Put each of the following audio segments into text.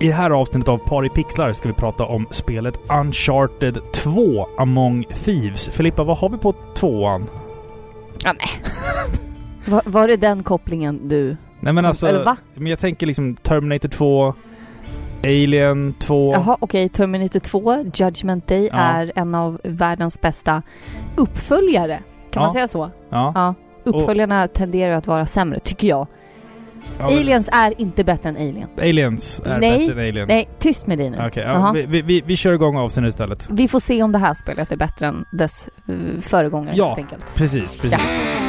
I det här avsnittet av Par i pixlar ska vi prata om spelet Uncharted 2 Among Thieves. Filippa, vad har vi på tvåan? Ja, nej. var, var det den kopplingen du... Nej men alltså... Eller va? Men jag tänker liksom Terminator 2, Alien 2. Jaha, okej. Terminator 2, Judgment Day, Ja. är en av världens bästa uppföljare. Kan Ja. man säga så? Ja. Ja. Uppföljarna tenderar att vara sämre, tycker jag. Ja, men- Aliens är inte bättre än Alien. Aliens är Nej. bättre än Alien. Nej, tyst med dig nu. Okej, Jaha. ja, vi, vi, vi, vi kör igång avsnittet istället. Vi får se om det här spelet är bättre än dess uh, föregångare Ja. helt enkelt. Precis, precis.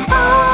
パ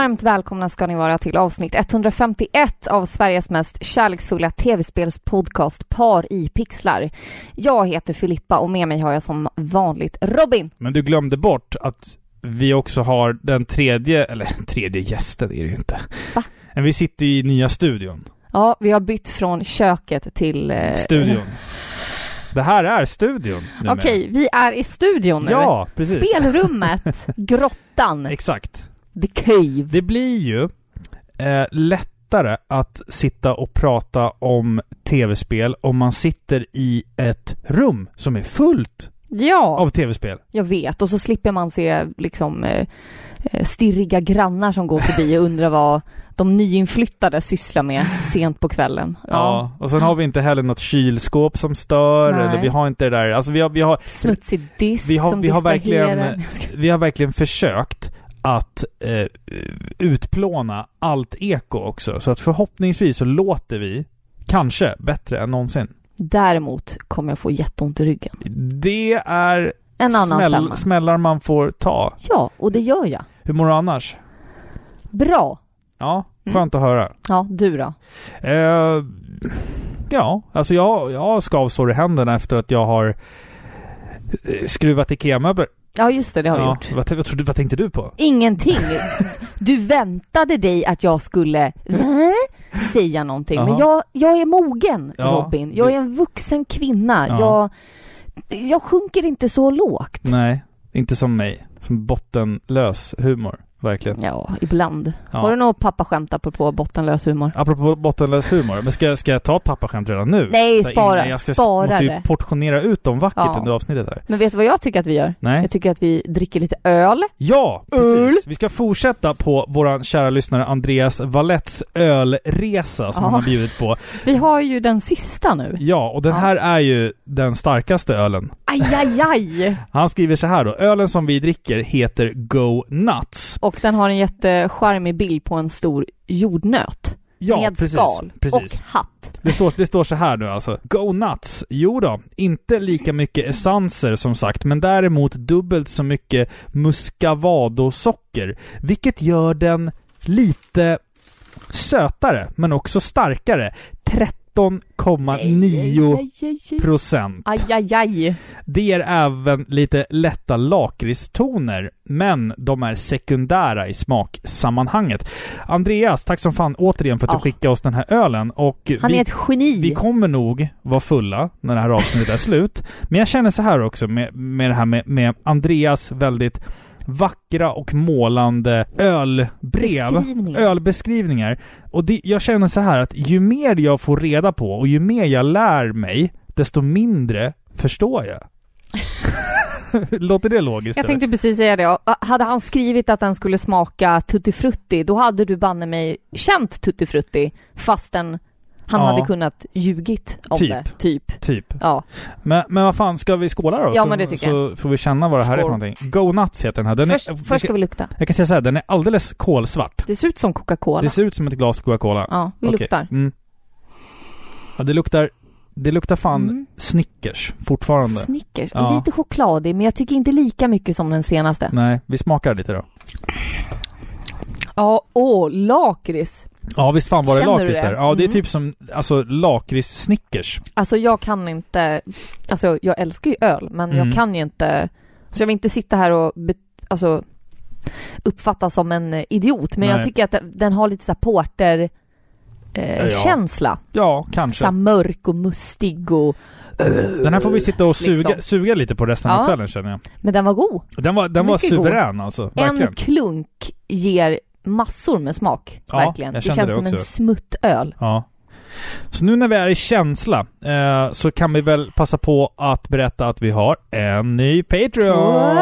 Varmt välkomna ska ni vara till avsnitt 151 av Sveriges mest kärleksfulla tv-spelspodcast Par i pixlar. Jag heter Filippa och med mig har jag som vanligt Robin. Men du glömde bort att vi också har den tredje, eller tredje gästen är det ju inte. Va? Men vi sitter i nya studion. Ja, vi har bytt från köket till... eh, Studion. Det här är studion. Okej, vi är i studion nu. Ja, precis. Spelrummet, grottan, Exakt. The cave. Det blir ju eh, lättare att sitta och prata om tv-spel om man sitter i ett rum som är fullt Ja, av tv-spel. jag vet. Och så slipper man se liksom eh, eh, stirriga grannar som går förbi och undrar vad de nyinflyttade sysslar med sent på kvällen. Ja. Och sen har vi inte heller något kylskåp som stör, Nej. eller vi har inte det där, alltså vi har, vi har, Smutsig disk Vi har- som vi har verkligen- vi har verkligen försökt att eh, utplåna allt eko också. Så att förhoppningsvis så låter vi kanske bättre än någonsin. Däremot kommer jag få jätteont i ryggen. Det är En annan smäll, femma. smällar man får ta. Ja, och det gör jag. Hur mår du annars? Bra. Ja, Mm. skönt att höra. Ja, du då? Eh, ja, alltså jag, jag har skavsår i händerna efter att jag har eh, skruvat IKEA-möbler. Ja, just det, det har vi Ja, gjort. vad, vad, trodde- vad tänkte du på? Ingenting. Du väntade dig att jag skulle säga någonting. Men Jaha. jag, jag är mogen, Ja, Robin. Jag du- är en vuxen kvinna. Ja. Jag, jag sjunker inte så lågt. Nej, inte som mig. Som bottenlös humor, verkligen. Ja, ibland. Ja. Har du något pappaskämt apropå bottenlös humor? Apropå bottenlös humor, men ska, ska jag ta ett pappaskämt redan nu? Nej, spara. innan Jag ska, Spara måste ju portionera ut dem vackert Ja. under avsnittet här. Men vet du vad jag tycker att vi gör? Nej? Jag tycker att vi dricker lite öl. Ja, Öl. precis. Vi ska fortsätta på våran kära lyssnare Andreas Valets ölresa som Ja. han har bjudit på. Vi har ju den sista nu. Ja, och den här är ju den starkaste ölen. Aj, aj, aj! Han skriver så här då. Ölen som vi dricker heter Go Nuts. Och den har en jättecharmig bild på en stor jordnöt. Ja, med precis. skal precis. och hatt. Det står, det står så här nu alltså. Go Nuts. Jo då, inte lika mycket essenser som sagt, men däremot dubbelt så mycket muscavado-socker. Vilket gör den lite sötare, men också starkare. 13,9 Aj, aj, aj. procent. Det ger även lite lätta lakritstoner, men de är sekundära i smaksammanhanget. Andreas, tack som fan återigen för att Ah. du skickade oss den här ölen. Och Han vi, är ett geni. vi kommer nog vara fulla när det här avsnittet är slut. Men jag känner så här också med, med det här med, med Andreas väldigt vackra och målande ölbrev. Beskrivningar. Ölbeskrivningar. Och det, jag känner så här att ju mer jag får reda på och ju mer jag lär mig, desto mindre förstår jag. Låter det logiskt? Jag eller? tänkte precis säga det. Ja, Hade han skrivit att den skulle smaka tutti frutti, då hade du banne mig känt tutti frutti fastän Han Ja. hade kunnat ljugit om Typ. det. Typ. Typ. Ja. Men, men vad fan, ska vi skåla då? Ja, så, men det tycker så får vi känna vad det här är för Skål. någonting. Go Nuts heter den här. Den först, är, först ska vi lukta. Jag kan säga så här, den är alldeles kolsvart. Det ser ut som Coca-Cola. Det ser ut som ett glas Coca-Cola. Ja, vi Okej. luktar. Mm. Ja, det luktar... Det luktar fan Mm. Snickers fortfarande. Snickers. Ja. Lite chokladig, men jag tycker inte lika mycket som den senaste. Nej, vi smakar lite då. Ja, åh, lakrits. Ja, visst fan var det Känner lakrits där. Ja, det är Mm. typ som, alltså lakrits-Snickers. Alltså jag kan inte, alltså jag älskar ju öl, men Mm. jag kan ju inte, så jag vill inte sitta här och be, alltså uppfattas som en idiot, men Nej. jag tycker att den- har lite så porter eh, Ja. känsla. Ja, kanske. här mörk och mustig och... Den här får vi sitta och suga, Liksom. suga lite på resten av Ja. kvällen känner jag. Men den var god. Den var, den var Mycket god. suverän alltså. Verkligen. En klunk ger massor med smak. Ja, verkligen. Det känns det som en också. smuttöl. Ja. Så nu när vi är i känsla eh, så kan vi väl passa på att berätta att vi har en ny Patreon!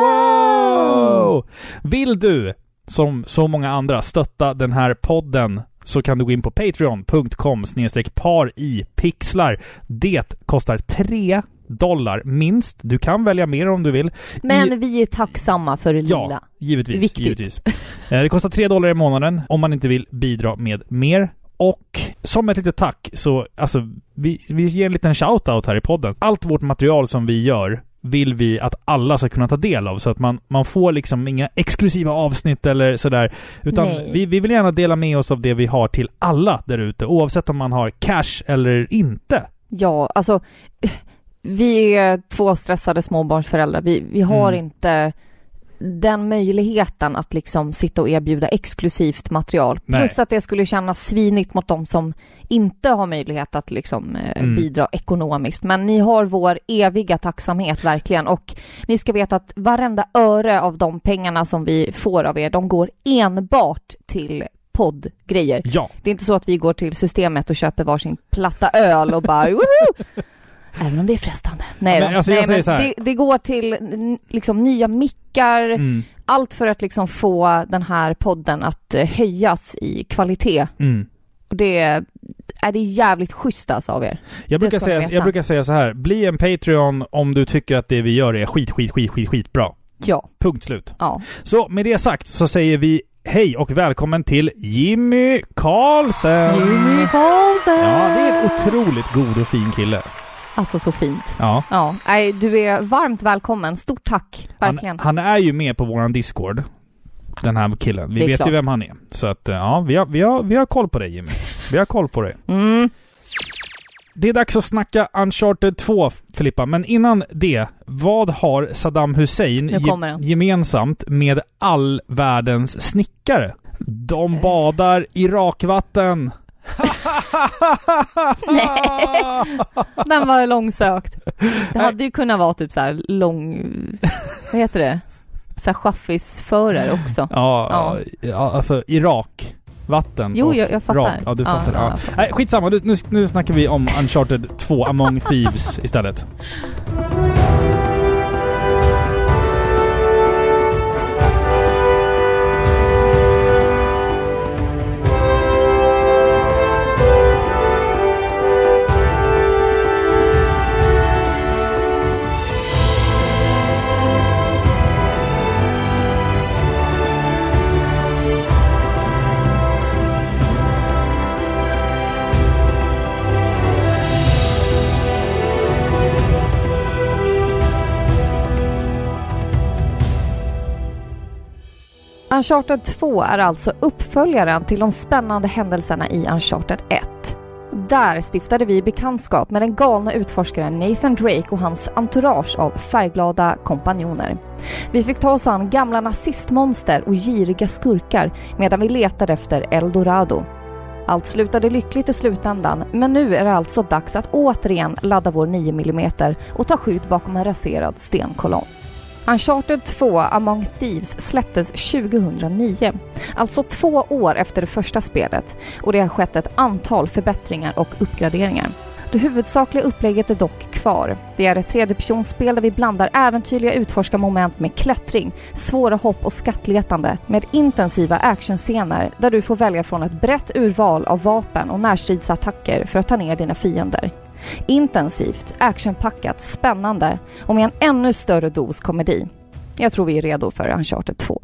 Wow! Vill du, som så många andra, stötta den här podden så kan du gå in på patreon.com par i pixlar. Det kostar 3 dollar minst. Du kan välja mer om du vill. Men I- vi är tacksamma för det Ja, lilla. givetvis. Viktigt. givetvis. Eh, Det kostar 3 dollar i månaden om man inte vill bidra med mer. Och som ett litet tack så, alltså, vi, vi ger en liten shout-out här i podden. Allt vårt material som vi gör vill vi att alla ska kunna ta del av så att man, man får liksom inga exklusiva avsnitt eller sådär. Utan Nej. vi, vi vill gärna dela med oss av det vi har till alla där ute oavsett om man har cash eller inte. Ja, alltså vi är två stressade småbarnsföräldrar. Vi, vi har Mm. inte den möjligheten att liksom sitta och erbjuda exklusivt material. Nej. Plus att det skulle kännas svinigt mot de som inte har möjlighet att liksom eh, Mm. bidra ekonomiskt. Men ni har vår eviga tacksamhet verkligen och ni ska veta att varenda öre av de pengarna som vi får av er, de går enbart till poddgrejer. Ja. Det är inte så att vi går till systemet och köper varsin platta öl och bara woho! Även om det är frestande. Nej, men alltså, Nej men det, det går till liksom nya mickar, Mm. allt för att liksom få den här podden att eh, höjas i kvalitet. Mm. Och det är, det jävligt schysst alltså av er. Jag brukar, säga, jag brukar säga så här. Bli en Patreon om du tycker att det vi gör är skit, skit, skit, skit, skitbra. Ja, Punkt slut. ja. Så med det sagt så säger vi hej och välkommen till Jimmy Karlsen! Jimmy Karlsson! Ja, det är en otroligt god och fin kille. Alltså så fint. Ja. Ja, nej, du är varmt välkommen. Stort tack, Han, verkligen. han är ju med på våran Discord. Den här killen. Vi vet klart. ju vem han är. Så att, eh, ja, vi har, vi, har, vi har koll på dig Jimmy. Vi har koll på dig. Mm. Det är dags att snacka Uncharted 2, Filippa. Men innan det, vad har Saddam Hussein gemensamt med all världens snickare? De Eh. badar i rakvatten. Den var långsökt. Det hade ju kunnat vara typ så här lång... Vad heter det? Så här chaffisförare också. Ja, ja. alltså Irak. Vatten Jo, jag, jag fattar. rak. Ja, du fattar. Ja, fattar. Nej, skitsamma. Nu, nu, nu snackar vi om Uncharted 2, Among Thieves istället. Uncharted 2 är alltså uppföljaren till de spännande händelserna i Uncharted 1. Där stiftade vi bekantskap med den galna utforskaren Nathan Drake och hans entourage av färgglada kompanjoner. Vi fick ta oss an gamla nazistmonster och giriga skurkar medan vi letade efter Eldorado. Allt slutade lyckligt i slutändan, men nu är det alltså dags att återigen ladda vår 9 mm och ta skydd bakom en raserad stenkolonn. Uncharted 2 Among Thieves släpptes 2009, alltså två år efter det första spelet och det har skett ett antal förbättringar och uppgraderingar. Det huvudsakliga upplägget är dock kvar. Det är ett tredjepersonsspel där vi blandar äventyrliga utforskarmoment med klättring, svåra hopp och skattletande med intensiva actionscener där du får välja från ett brett urval av vapen och närstridsattacker för att ta ner dina fiender. Intensivt, actionpackat, spännande och med en ännu större dos komedi. Jag tror vi är redo för Uncharted 2.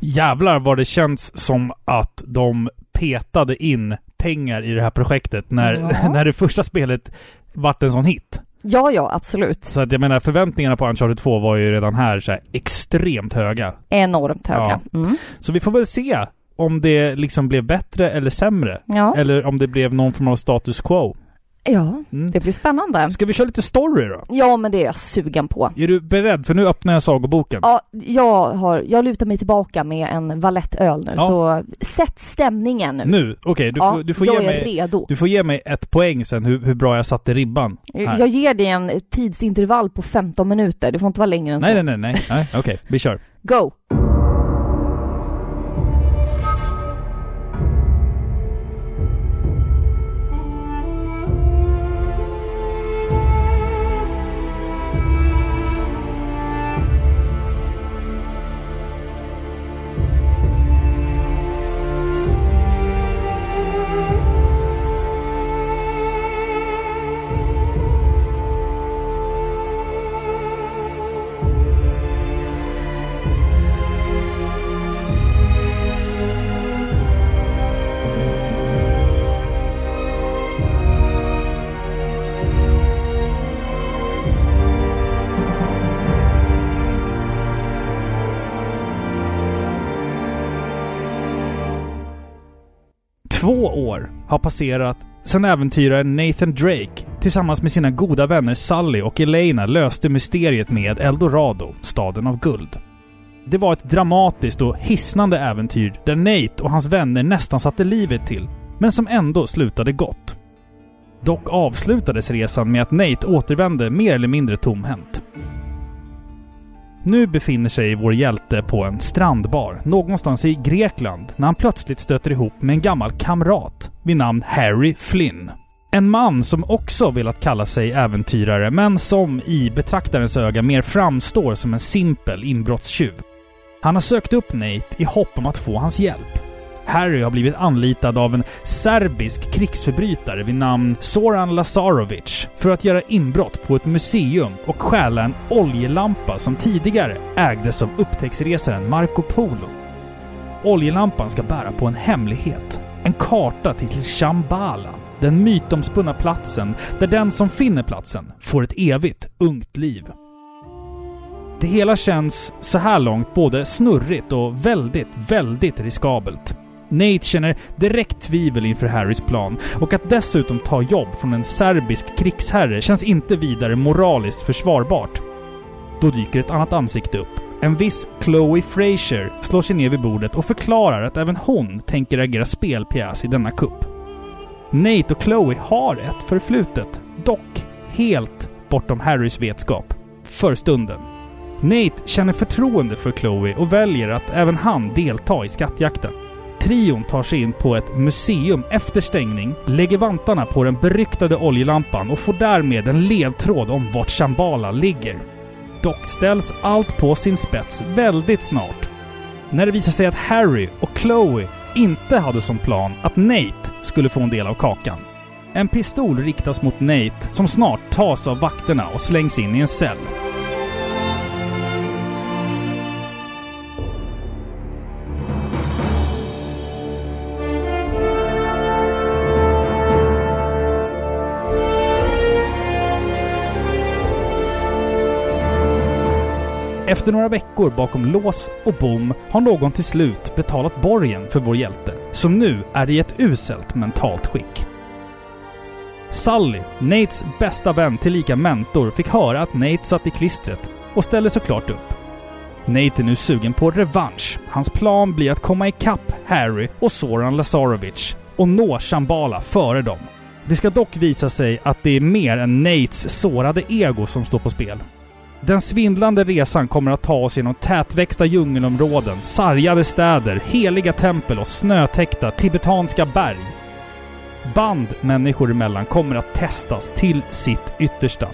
Jävlar vad det känns som att de petade in pengar i det här projektet när, Ja. när det första spelet vart en sån hit. Ja, ja, absolut. Så att jag menar förväntningarna på Uncharted 2 var ju redan här så här extremt höga. Enormt höga. Mm. Så vi får väl se om det liksom blev bättre eller sämre. Ja. Eller om det blev någon form av status quo. Ja, Mm. det blir spännande. Ska vi köra lite story då? Ja, men det är jag sugen på. Är du beredd? För nu öppnar jag sagoboken. Ja, jag, har, jag lutar mig tillbaka med en valettöl nu, Ja. så sätt stämningen nu. Nu? Okej, du, ja, får, du, får jag ge är mig, redo. du får ge mig ett poäng sen hur, hur bra jag satte ribban. här. Jag ger dig en tidsintervall på 15 minuter, det får inte vara längre än Nej, så. nej, nej, nej. nej. Okej, vi kör. Go! Har passerat sedan äventyraren Nathan Drake tillsammans med sina goda vänner Sally och Elena löste mysteriet med Eldorado, staden av guld. Det var ett dramatiskt och hisnande äventyr där Nate och hans vänner nästan satte livet till, men som ändå slutade gott. Dock avslutades resan med att Nate återvände mer eller mindre tomhänt. Nu befinner sig vår hjälte på en strandbar någonstans i Grekland när han plötsligt stöter ihop med en gammal kamrat vid namn Harry Flynn. En man som också velat kalla sig äventyrare men som i betraktarens öga mer framstår som en simpel inbrottstjuv. Han har sökt upp Nate i hopp om att få hans hjälp. Harry har blivit anlitad av en serbisk krigsförbrytare vid namn Soran Lazarovic för att göra inbrott på ett museum och stjäla en oljelampa som tidigare ägdes av upptäcktsresaren Marco Polo. Oljelampan ska bära på en hemlighet. En karta till Shambhala, den mytomspunna platsen där den som finner platsen får ett evigt ungt liv. Det hela känns så här långt både snurrigt och väldigt, väldigt riskabelt. Nate känner direkt tvivel inför Harrys plan och att dessutom ta jobb från en serbisk krigsherre känns inte vidare moraliskt försvarbart. Då dyker ett annat ansikte upp. En viss Chloe Fraser slår sig ner vid bordet och förklarar att även hon tänker agera spelpjäs i denna kupp. Nate och Chloe har ett förflutet, dock helt bortom Harrys vetskap. För stunden. Nate känner förtroende för Chloe och väljer att även han delta i skattjakten. Trion tar sig in på ett museum efter stängning, lägger vantarna på den beryktade oljelampan och får därmed en ledtråd om vart Shambhala ligger. Dock ställs allt på sin spets väldigt snart. När det visar sig att Harry och Chloe inte hade som plan att Nate skulle få en del av kakan. En pistol riktas mot Nate som snart tas av vakterna och slängs in i en cell. Efter några veckor bakom lås och bom har någon till slut betalat borgen för vår hjälte, som nu är i ett uselt mentalt skick. Sally, Nates bästa vän tillika mentor, fick höra att Nate satt i klistret och ställde såklart upp. Nate är nu sugen på revansch. Hans plan blir att komma ikapp Harry och Soran Lazarovic och nå Shambhala före dem. Det ska dock visa sig att det är mer än Nates sårade ego som står på spel. Den svindlande resan kommer att ta oss genom tätväxta djungelområden, sargade städer, heliga tempel och snötäckta tibetanska berg. Band människor emellan kommer att testas till sitt yttersta.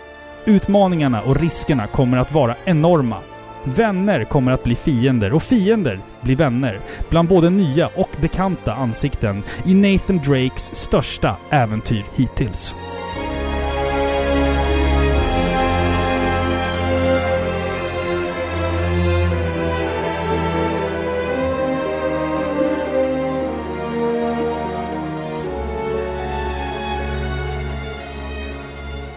Utmaningarna och riskerna kommer att vara enorma. Vänner kommer att bli fiender och fiender blir vänner bland både nya och bekanta ansikten i Nathan Drakes största äventyr hittills.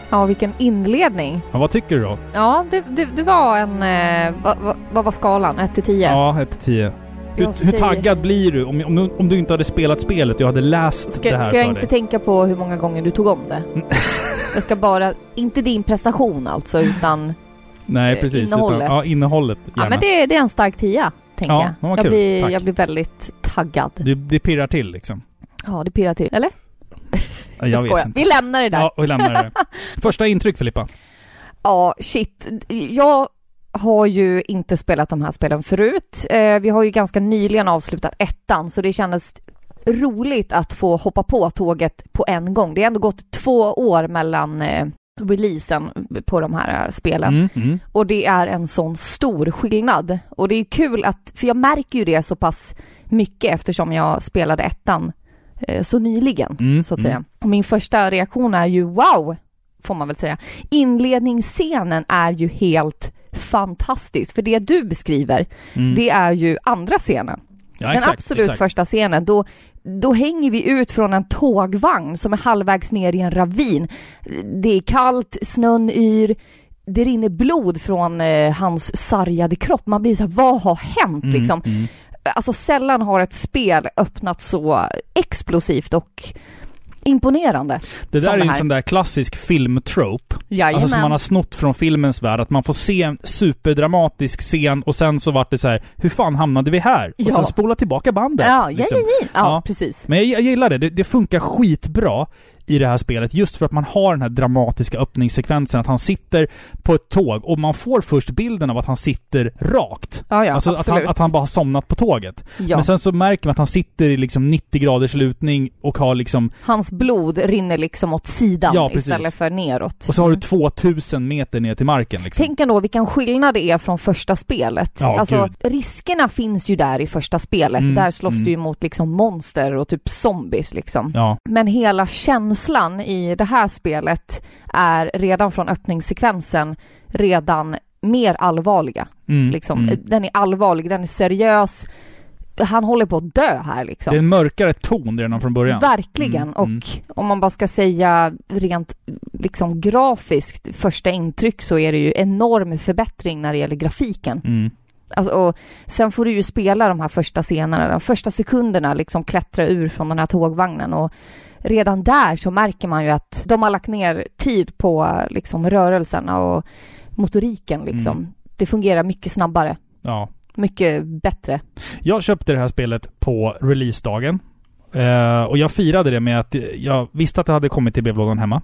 Ja, vilken inledning. Ja, vad tycker du då? Ja, det, det, det var en... Eh, vad, vad, vad var skalan? 1 till 10? Ja, 1 till 10. Hur, Jag hur säger- taggad blir du om, om, du- om du inte hade spelat spelet och jag hade läst Ska, det här ska jag för inte dig? tänka på hur många gånger du tog om det? jag ska bara... Inte din prestation alltså, utan... Nej, eh, precis. innehållet. Utan, ja, innehållet. Ja, Gärna. men det, det är en stark tia, tänker Ja, jag. vad Jag kul. blir, Tack. jag blir väldigt taggad. Du, det pirrar till liksom. Ja, det pirrar till. Eller? Ja, Jag, vet inte. Vi lämnar det där. Ja, vi lämnar det. Första intryck Filippa? Ja, shit. Jag har ju inte spelat de här spelen förut. Eh, vi har ju ganska nyligen avslutat ettan, så det kändes roligt att få hoppa på tåget på en gång. Det har ändå gått två år mellan eh, releasen på de här eh, spelen. Mm, mm. Och det är en sån stor skillnad. Och det är kul att, för jag märker ju det så pass mycket eftersom jag spelade ettan så nyligen, Mm, så att säga. Och min första reaktion är ju wow, får man väl säga. Inledningsscenen är ju helt fantastisk, för det du beskriver, Mm. det är ju andra scenen. ja, Den exakt, absolut exakt. första scenen, då, då hänger vi ut från en tågvagn som är halvvägs ner i en ravin. Det är kallt, snön yr, det rinner blod från eh, hans sargade kropp. Man blir så här, vad har hänt Mm, liksom? Alltså sällan har ett spel öppnat så explosivt och imponerande. Det där som är det ju en sån där klassisk filmtrope. Jajamän. Alltså som man har snott från filmens värld. Att man får se en superdramatisk scen och sen så vart det så här: hur fan hamnade vi här? Och Ja. sen spola tillbaka bandet. ja, ja, liksom. ja, ja, ja, Ja. precis. Men jag, jag gillar det. det. Det funkar skitbra i det här spelet just för att man har den här dramatiska öppningssekvensen. Att han sitter på ett tåg och man får först bilden av att han sitter rakt. Ja, ja, alltså att han, att han bara har somnat på tåget. ja. Men sen så märker man att han sitter i liksom 90 graders lutning och har liksom... Hans blod rinner liksom åt sidan Ja, istället för neråt. Och så har du 2000 meter ner till marken liksom. Tänk ändå vilken skillnad det är från första spelet. Ja, alltså, gud. riskerna finns ju där i första spelet. Mm, där slåss mm. du ju mot liksom monster och typ zombies liksom. Ja. Men hela känslan i det här spelet är redan från öppningssekvensen redan mer allvarliga. Mm, Liksom. mm. Den är allvarlig, den är seriös. Han håller på att dö här liksom. Det är en mörkare ton redan från början. Verkligen. Mm, och mm. om man bara ska säga rent liksom grafiskt, första intryck så är det ju enorm förbättring när det gäller grafiken. Mm. Alltså, och sen får du ju spela de här första scenerna, de första sekunderna liksom klättra ur från den här tågvagnen och redan där så märker man ju att de har lagt ner tid på liksom rörelserna och motoriken liksom. Mm. Det fungerar mycket snabbare, Ja. mycket bättre. Jag köpte det här spelet på releasedagen. Eh, och jag firade det med att jag visste att det hade kommit till brevlådan hemma.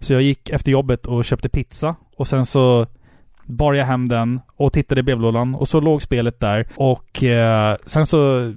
Så jag gick efter jobbet och köpte pizza. Och sen så bar jag hem den och tittade i brevlådan och så låg spelet där. Och eh, sen så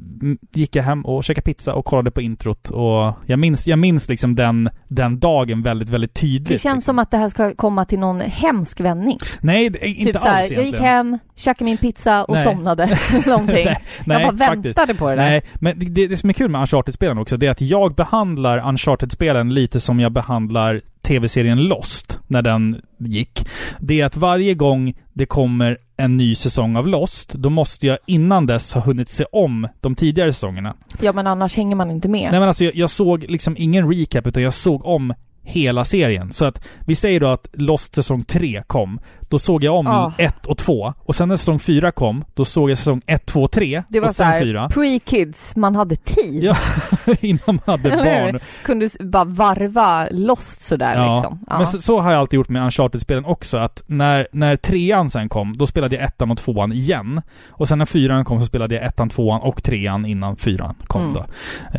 gick jag hem och käkade pizza och kollade på introt. Och jag minns, jag minns liksom den, den dagen väldigt, väldigt tydligt. Det känns liksom. som att det här ska komma till någon hemsk vändning. Nej, det inte typ alls så här, egentligen. jag gick hem, käkade min pizza och Nej. somnade. Någonting. nej, jag bara faktiskt. väntade på det där. Nej, men det, det som är kul med Uncharted-spelen också, det är att jag behandlar Uncharted-spelen lite som jag behandlar tv-serien Lost, när den gick. Det är att varje gång det kommer en ny säsong av Lost, då måste jag innan dess ha hunnit se om de tidigare säsongerna. Ja men annars hänger man inte med. Nej men alltså jag, jag såg liksom ingen recap, utan jag såg om hela serien. Så att vi säger då att Lost säsong 3 kom. Då såg jag om Ah. 1 och 2. Och sen när säsong 4 kom, då såg jag säsong 1, 2, 3. det var och sen här, 4. pre-kids, man hade tid. Ja, innan man hade barn. Kunde bara varva lost sådär Ja. liksom. Ja. Men så, så har jag alltid gjort med Uncharted-spelen också, att när, när trean sen kom, då spelade jag ettan och tvåan igen. Och sen när fyran kom så spelade jag ettan, tvåan och trean innan fyran kom Mm. då.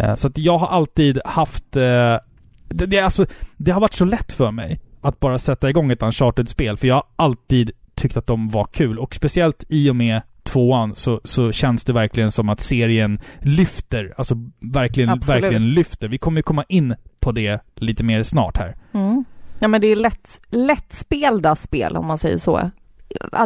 Eh, så att jag har alltid haft... Eh, det, det, alltså, det har varit så lätt för mig att bara sätta igång ett Uncharted-spel, för jag har alltid tyckt att de var kul. Och speciellt i och med tvåan så, så känns det verkligen som att serien lyfter. Alltså verkligen, Absolut. verkligen lyfter. Vi kommer ju komma in på det lite mer snart här. Mm. Ja men det är lätt, lättspelda spel om man säger så.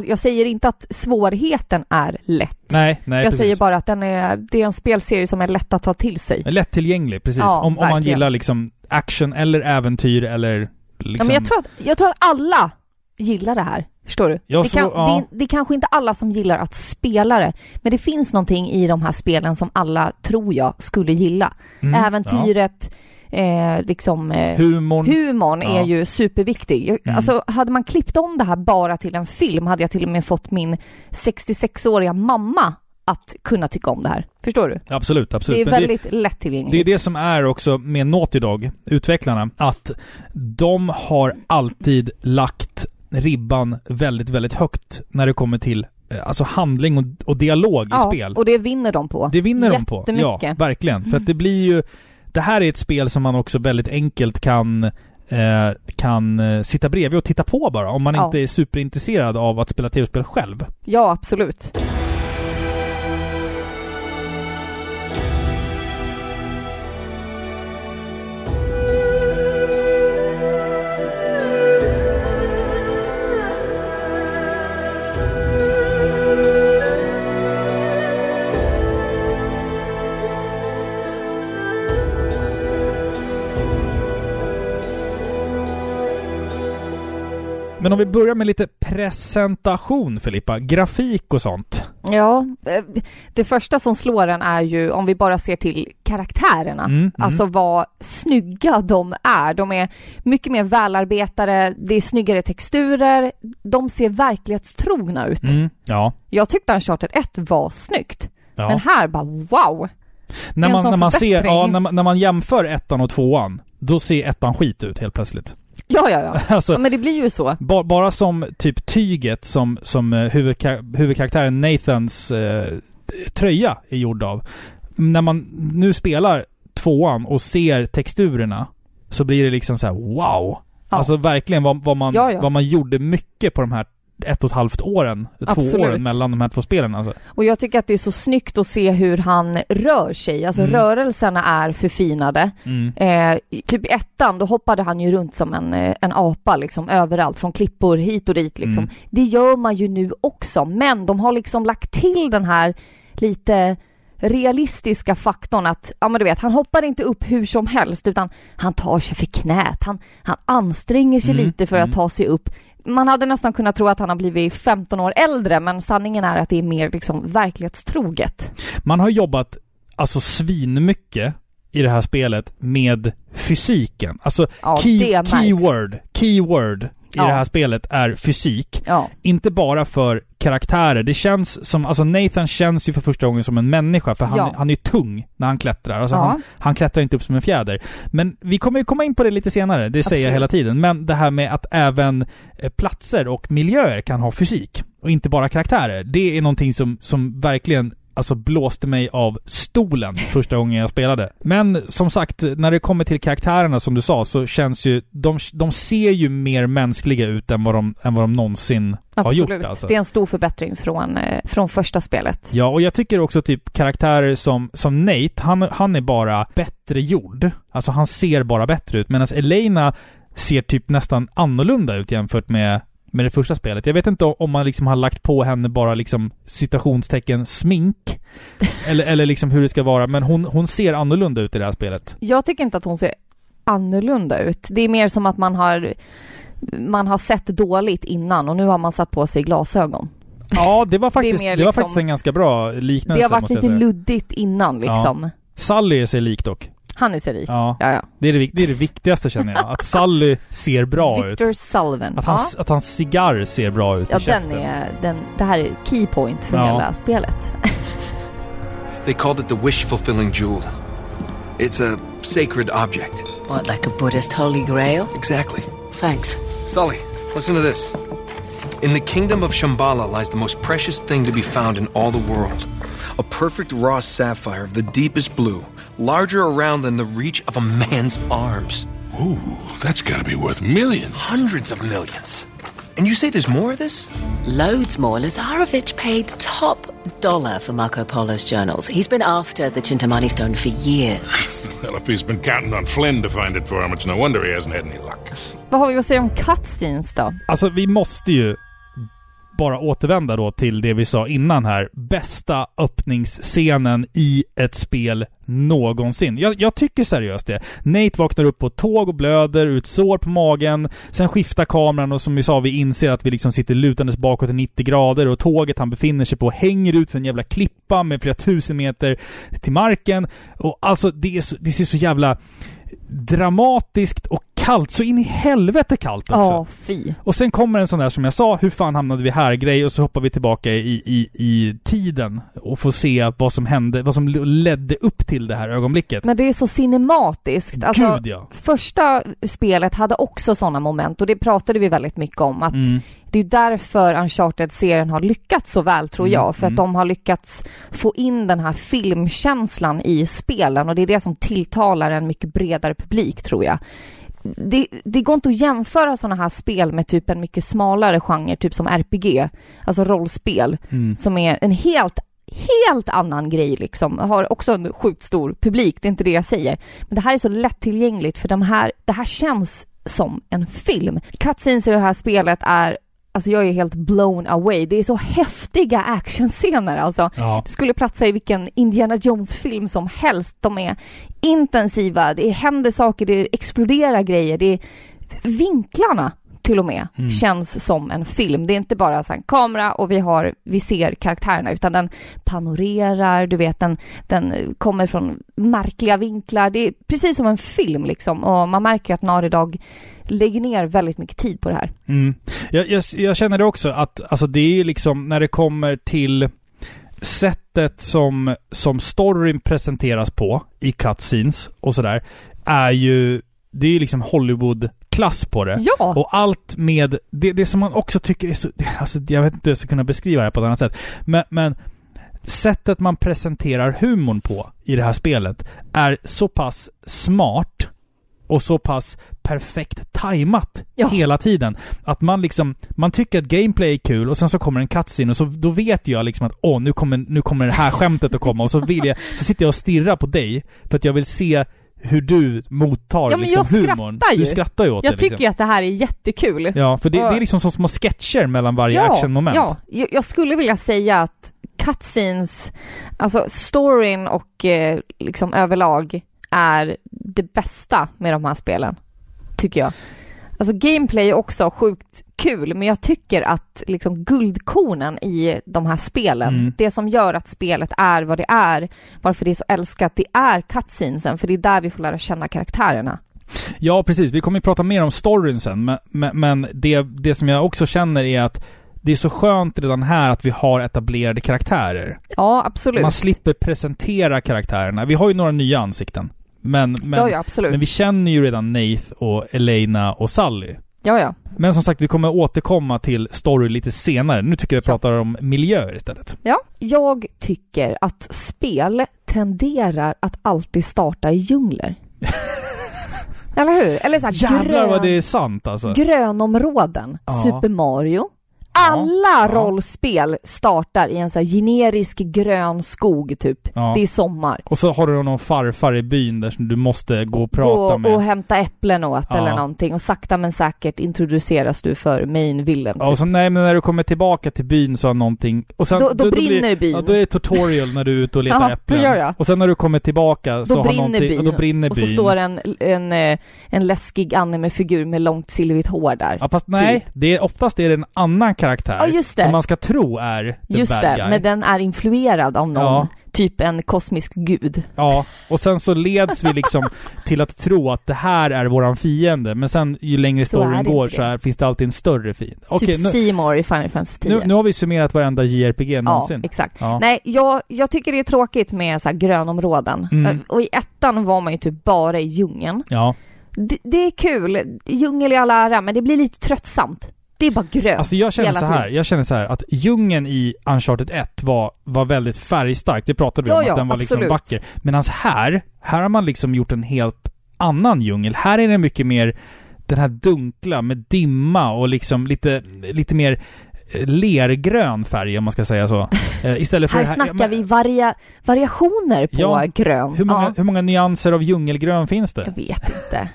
Jag säger inte att svårigheten är lätt. Nej, nej jag precis. säger bara att den är, det är en spelserie som är lätt att ta till sig. Lättillgänglig, precis. Ja, om, om man gillar liksom action eller äventyr eller liksom... Ja, men jag, tror att, jag tror att alla gillar det här. Förstår du? Ja, det, så- kan, ja. det, det är kanske inte alla som gillar att spela det, men det finns någonting i de här spelen som alla, tror jag, skulle gilla. Mm, Äventyret, eh, liksom... ja. Eh, Humorn. Humorn Ja. är ju superviktig. Mm. Alltså, hade man klippt om det här bara till en film hade jag till och med fått min 66-åriga mamma att kunna tycka om det här. Förstår du? Absolut, absolut. det är Men väldigt det är lättillgängligt. det som är också med Naughty Dog, utvecklarna, att de har alltid lagt ribban väldigt, väldigt högt när det kommer till eh, alltså handling och, och dialog ja, i spel. och det vinner de på. Det vinner de på. Ja, verkligen. För att det blir ju... Det här är ett spel som man också väldigt enkelt kan eh, kan eh, sitta bredvid och titta på bara om man Ja. inte är superintresserad av att spela tv-spel själv. Ja, absolut. Men om vi börjar med lite presentation Filippa, grafik och sånt. Ja, eh, det första som slår en är ju om vi bara ser till karaktärerna. Mm, mm. Alltså vad snygga de är. De är mycket mer välarbetade, det är snyggare texturer, de ser verklighetstrogna ut. Mm, ja. Jag tyckte Uncharted 1 var snyggt, ja. men här bara wow! när, man, när, man ser, ja, när, man, när man jämför ettan och tvåan, då ser ettan skit ut helt plötsligt. Ja, ja, ja. alltså, ja men det blir ju så. Ba, bara som typ tyget som, som eh, huvudka, huvudkaraktären Nathans eh, tröja är gjord av. När man nu spelar tvåan och ser texturerna så blir det liksom så här: wow! Ja. Alltså verkligen vad, vad, man, Ja, ja. vad man gjorde mycket på de här ett och ett halvt åren, två Absolut. åren mellan de här två spelen alltså. Och jag tycker att det är så snyggt att se hur han rör sig. Alltså Mm. rörelserna är förfinade. Mm. Eh, typ i ettan, då hoppade han ju runt som en, eh, en apa liksom överallt, från klippor hit och dit liksom. Mm. Det gör man ju nu också, men de har liksom lagt till den här lite realistiska faktorn att, ja men du vet, han hoppar inte upp hur som helst utan han tar sig för knät, han, han anstränger sig Mm, lite för mm. att ta sig upp. Man hade nästan kunnat tro att han har blivit 15 år äldre, men sanningen är att det är mer liksom verklighetstroget. Man har jobbat alltså svinmycket i det här spelet med fysiken. Alltså Ja, key, märks. keyword, keyword i Ja. det här spelet är fysik. Ja, Inte bara för karaktärer. Det känns som, alltså Nathan känns ju för första gången som en människa för han, Ja. han är ju tung när han klättrar. Alltså Ja. han, han klättrar inte upp som en fjäder. Men vi kommer ju komma in på det lite senare, det säger jag Absolut. hela tiden. Men det här med att även eh, platser och miljöer kan ha fysik och inte bara karaktärer. Det är någonting som, som verkligen alltså blåste mig av stolen första gången jag spelade. Men som sagt, när det kommer till karaktärerna som du sa så känns ju, de, de ser ju mer mänskliga ut än vad de, än vad de någonsin har absolut. gjort alltså. Det är en stor förbättring från, eh, från första spelet. Ja, och jag tycker också typ karaktärer som, som Nate, han, han är bara bättre gjord. Alltså han ser bara bättre ut. Medan Elena ser typ nästan annorlunda ut jämfört med, med det första spelet. Jag vet inte om man liksom har lagt på henne bara liksom citationstecken smink. eller, eller liksom hur det ska vara. Men hon, hon ser annorlunda ut i det här spelet. Jag tycker inte att hon ser annorlunda ut. Det är mer som att man har man har sett dåligt innan och nu har man satt på sig glasögon. Ja, det var faktiskt, det, mer var liksom- faktiskt en ganska bra liknelse Det har varit lite luddigt innan liksom. Sally är sig lik dock. Han är sig lik. Ja. Ja, ja. Det är det, det är det viktigaste känner jag. Att Sally ser bra ut. Victor Sullivan. Att ja. hans, att hans cigarr ser bra ut ja, i käften. den är, den, det här är key point för Ja. hela spelet. They called it the wish fulfilling jewel. It's a sacred object. What, like a Buddhist holy grail? Exactly. Thanks. Sully, listen to this. In the kingdom of Shambhala lies the most precious thing to be found in all the world. A perfect raw sapphire of the deepest blue, larger around than the reach of a man's arms. Ooh, that's gotta be worth millions. Hundreds of millions. And you say there's more of this? Loads more. Lazarevich paid top dollar for Marco Polo's journals. He's been after the Chintamani stone for years. Well, if he's been counting on Flynn to find it for him, it's no wonder he hasn't had any luck. Vad har vi att säga om cutscenes då? Alltså vi måste ju bara återvända då till det vi sa innan här. Bästa öppningsscenen i ett spel någonsin. Jag, jag tycker seriöst det. Nate vaknar upp på ett tåg och blöder, ut sår på magen. Sen skiftar kameran och som vi sa, vi inser att vi liksom sitter lutandes bakåt i 90 grader och tåget han befinner sig på hänger ut för en jävla klippa med flera tusen meter till marken. Och alltså det, är så, det ser så jävla dramatiskt och kallt. Så in i helvete kallt också. Ja, fy. Och sen kommer en sån där som jag sa, hur fan hamnade vi här grej och så hoppar vi tillbaka i, i, i tiden och får se vad som hände, vad som ledde upp till det här ögonblicket. Men det är så cinematiskt. Alltså, Gud ja. Första spelet hade också sådana moment och det pratade vi väldigt mycket om. Att Mm. Det är därför Uncharted-serien har lyckats så väl tror Mm, jag. För mm. att de har lyckats få in den här filmkänslan i spelen och det är det som tilltalar en mycket bredare publik tror jag. Det, det går inte att jämföra sådana här spel med typ en mycket smalare genre, typ som RPG, alltså rollspel, Mm. som är en helt helt annan grej liksom. Har också en sjukt stor publik, det är inte det jag säger. Men det här är så lättillgängligt för de här, det här känns som en film. Cutscenes i det här spelet är Alltså jag är helt blown away. Det är så häftiga actionscener alltså. Ja. Det skulle platsa i vilken Indiana Jones-film som helst. De är intensiva, det händer saker, det exploderar grejer, det är vinklarna till och med Mm. känns som en film. Det är inte bara så en kamera och vi, har, vi ser karaktärerna utan den panorerar, du vet den, den kommer från märkliga vinklar. Det är precis som en film liksom och man märker att Dog lägger ner väldigt mycket tid på det här. Mm. Jag, jag, jag känner det också att alltså det är liksom när det kommer till sättet som, som storyn presenteras på i cutscenes och sådär är ju det är ju liksom Hollywood-klass på det. Ja! Och allt med det, det som man också tycker är så... Alltså jag vet inte hur jag ska kunna beskriva det här på ett annat sätt. Men, men sättet man presenterar humorn på i det här spelet är så pass smart och så pass perfekt tajmat Ja. hela tiden. Att man liksom, man tycker att gameplay är kul och sen så kommer en cutscene och så då vet jag liksom att åh, nu kommer, nu kommer det här skämtet att komma och så vill jag, så sitter jag och stirrar på dig för att jag vill se hur du mottar Ja, men liksom jag humorn. skrattar ju. Du skrattar ju åt Jag det tycker liksom. att det här är jättekul. Ja, för det, Och- det är liksom som små sketcher mellan varje actionmoment. Ja, jag, jag skulle vilja säga att cutscenes, alltså storyn och eh, liksom överlag är det bästa med de här spelen, tycker jag. Alltså gameplay är också sjukt kul, men jag tycker att liksom guldkornen i de här spelen, Mm. det som gör att spelet är vad det är, varför det är så älskat, det är cutscenesen, för det är där vi får lära känna karaktärerna. Ja, precis. Vi kommer ju prata mer om storyn sen, men, men, men det, det som jag också känner är att det är så skönt redan här att vi har etablerade karaktärer. Ja, absolut. Man slipper presentera karaktärerna. Vi har ju några nya ansikten. Men, men, ja, ja, men vi känner ju redan Nath och Elena och Sally. Ja, ja. Men som sagt, vi kommer återkomma till story lite senare. Nu tycker jag vi Ja. pratar om miljöer istället. Ja, jag tycker att spel tenderar att alltid starta i djungler. Eller hur? Eller så här Jävlar grön, vad det är sant alltså. grönområden. Ja. Super Mario. Alla ja. rollspel startar i en så här generisk grön skog typ. Ja. Det är sommar. Och så har du någon farfar i byn där som du måste gå och prata Gå med. och hämta äpplen åt Ja. eller någonting och sakta men säkert introduceras du för main villain. Ja, och Typ. så, nej, men när du kommer tillbaka till byn så har någonting... Och sen, Då- då brinner blir, byn. Ja, då är det tutorial när du är ute och letar Ja, äpplen. ja, ja. Och sen när du kommer tillbaka så Då har brinner någonting... byn. Och då brinner och byn. så står en, en, eh, en läskig anime-figur med långt silvrigt hår där. Ja, fast nej. Typ. Det är, oftast är det en annan karaktär. Ja, just det. Som man ska tro är the Just bad det, guy. men den är influerad av någon. Ja. Typ en kosmisk gud. Ja, och sen så leds vi liksom till att tro att det här är våran fiende. Men sen ju längre Så storyn går så det. är, finns det alltid en större fiende. Okej, typ nu, Seymour i Final Fantasy 10. nu, nu har vi summerat varenda JRPG ja, någonsin. exakt. Ja. Nej, jag, jag tycker det är tråkigt med så här grönområden. Mm. Och i ettan var man ju typ bara i djungeln. ja. Det, det är kul, djungel i all ära, men det blir lite tröttsamt. Det är bara grönt Alltså jag känner hela så här, tiden. jag känner så här att djungeln i Uncharted 1 var, var väldigt färgstark. Det pratade vi Ja, om, ja, att den var liksom absolut. vacker. Medan här, här har man liksom gjort en helt annan djungel. Här är det mycket mer den här dunkla med dimma och liksom lite, lite mer lergrön färg om man ska säga så. Eh, istället för Här här, snackar men vi varia, variationer på Ja, grön. Hur många, Ja, hur många nyanser av djungelgrön finns det? jag vet inte.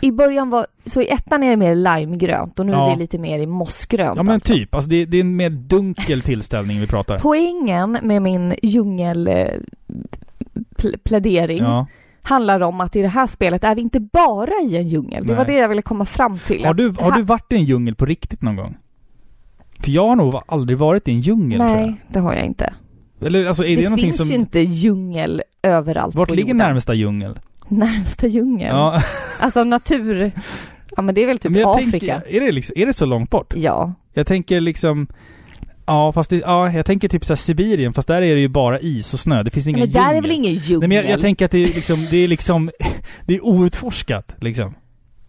I början var, så i ettan är det mer limegrönt och nu Ja. är det lite mer i mossgrönt. Ja men alltså. typ, alltså det, det är en mer dunkel tillställning vi pratar. Poängen med min djungel eh, pl- handlar om att i det här spelet är vi inte bara i en djungel. Det var det jag ville komma fram till. Har du, har du varit i en djungel på riktigt någon gång? För jag har nog aldrig varit i en djungel tror jag. Nej, det har jag inte. Eller alltså är det, Det, finns som... ju inte djungel överallt Vart på ligger jorden. närmsta djungel? Närmsta djungeln? Ja, Alltså natur... Ja men det är väl typ Afrika? tänker, är det, liksom, är det så långt bort? Ja. Jag tänker liksom... Ja, fast det, ja, jag tänker typ såhär Sibirien, fast där är det ju bara is och snö. Det finns ingen Men där är djungel. väl ingen djungel? Nej men jag, jag tänker att det är liksom, det är liksom, det är outforskat liksom.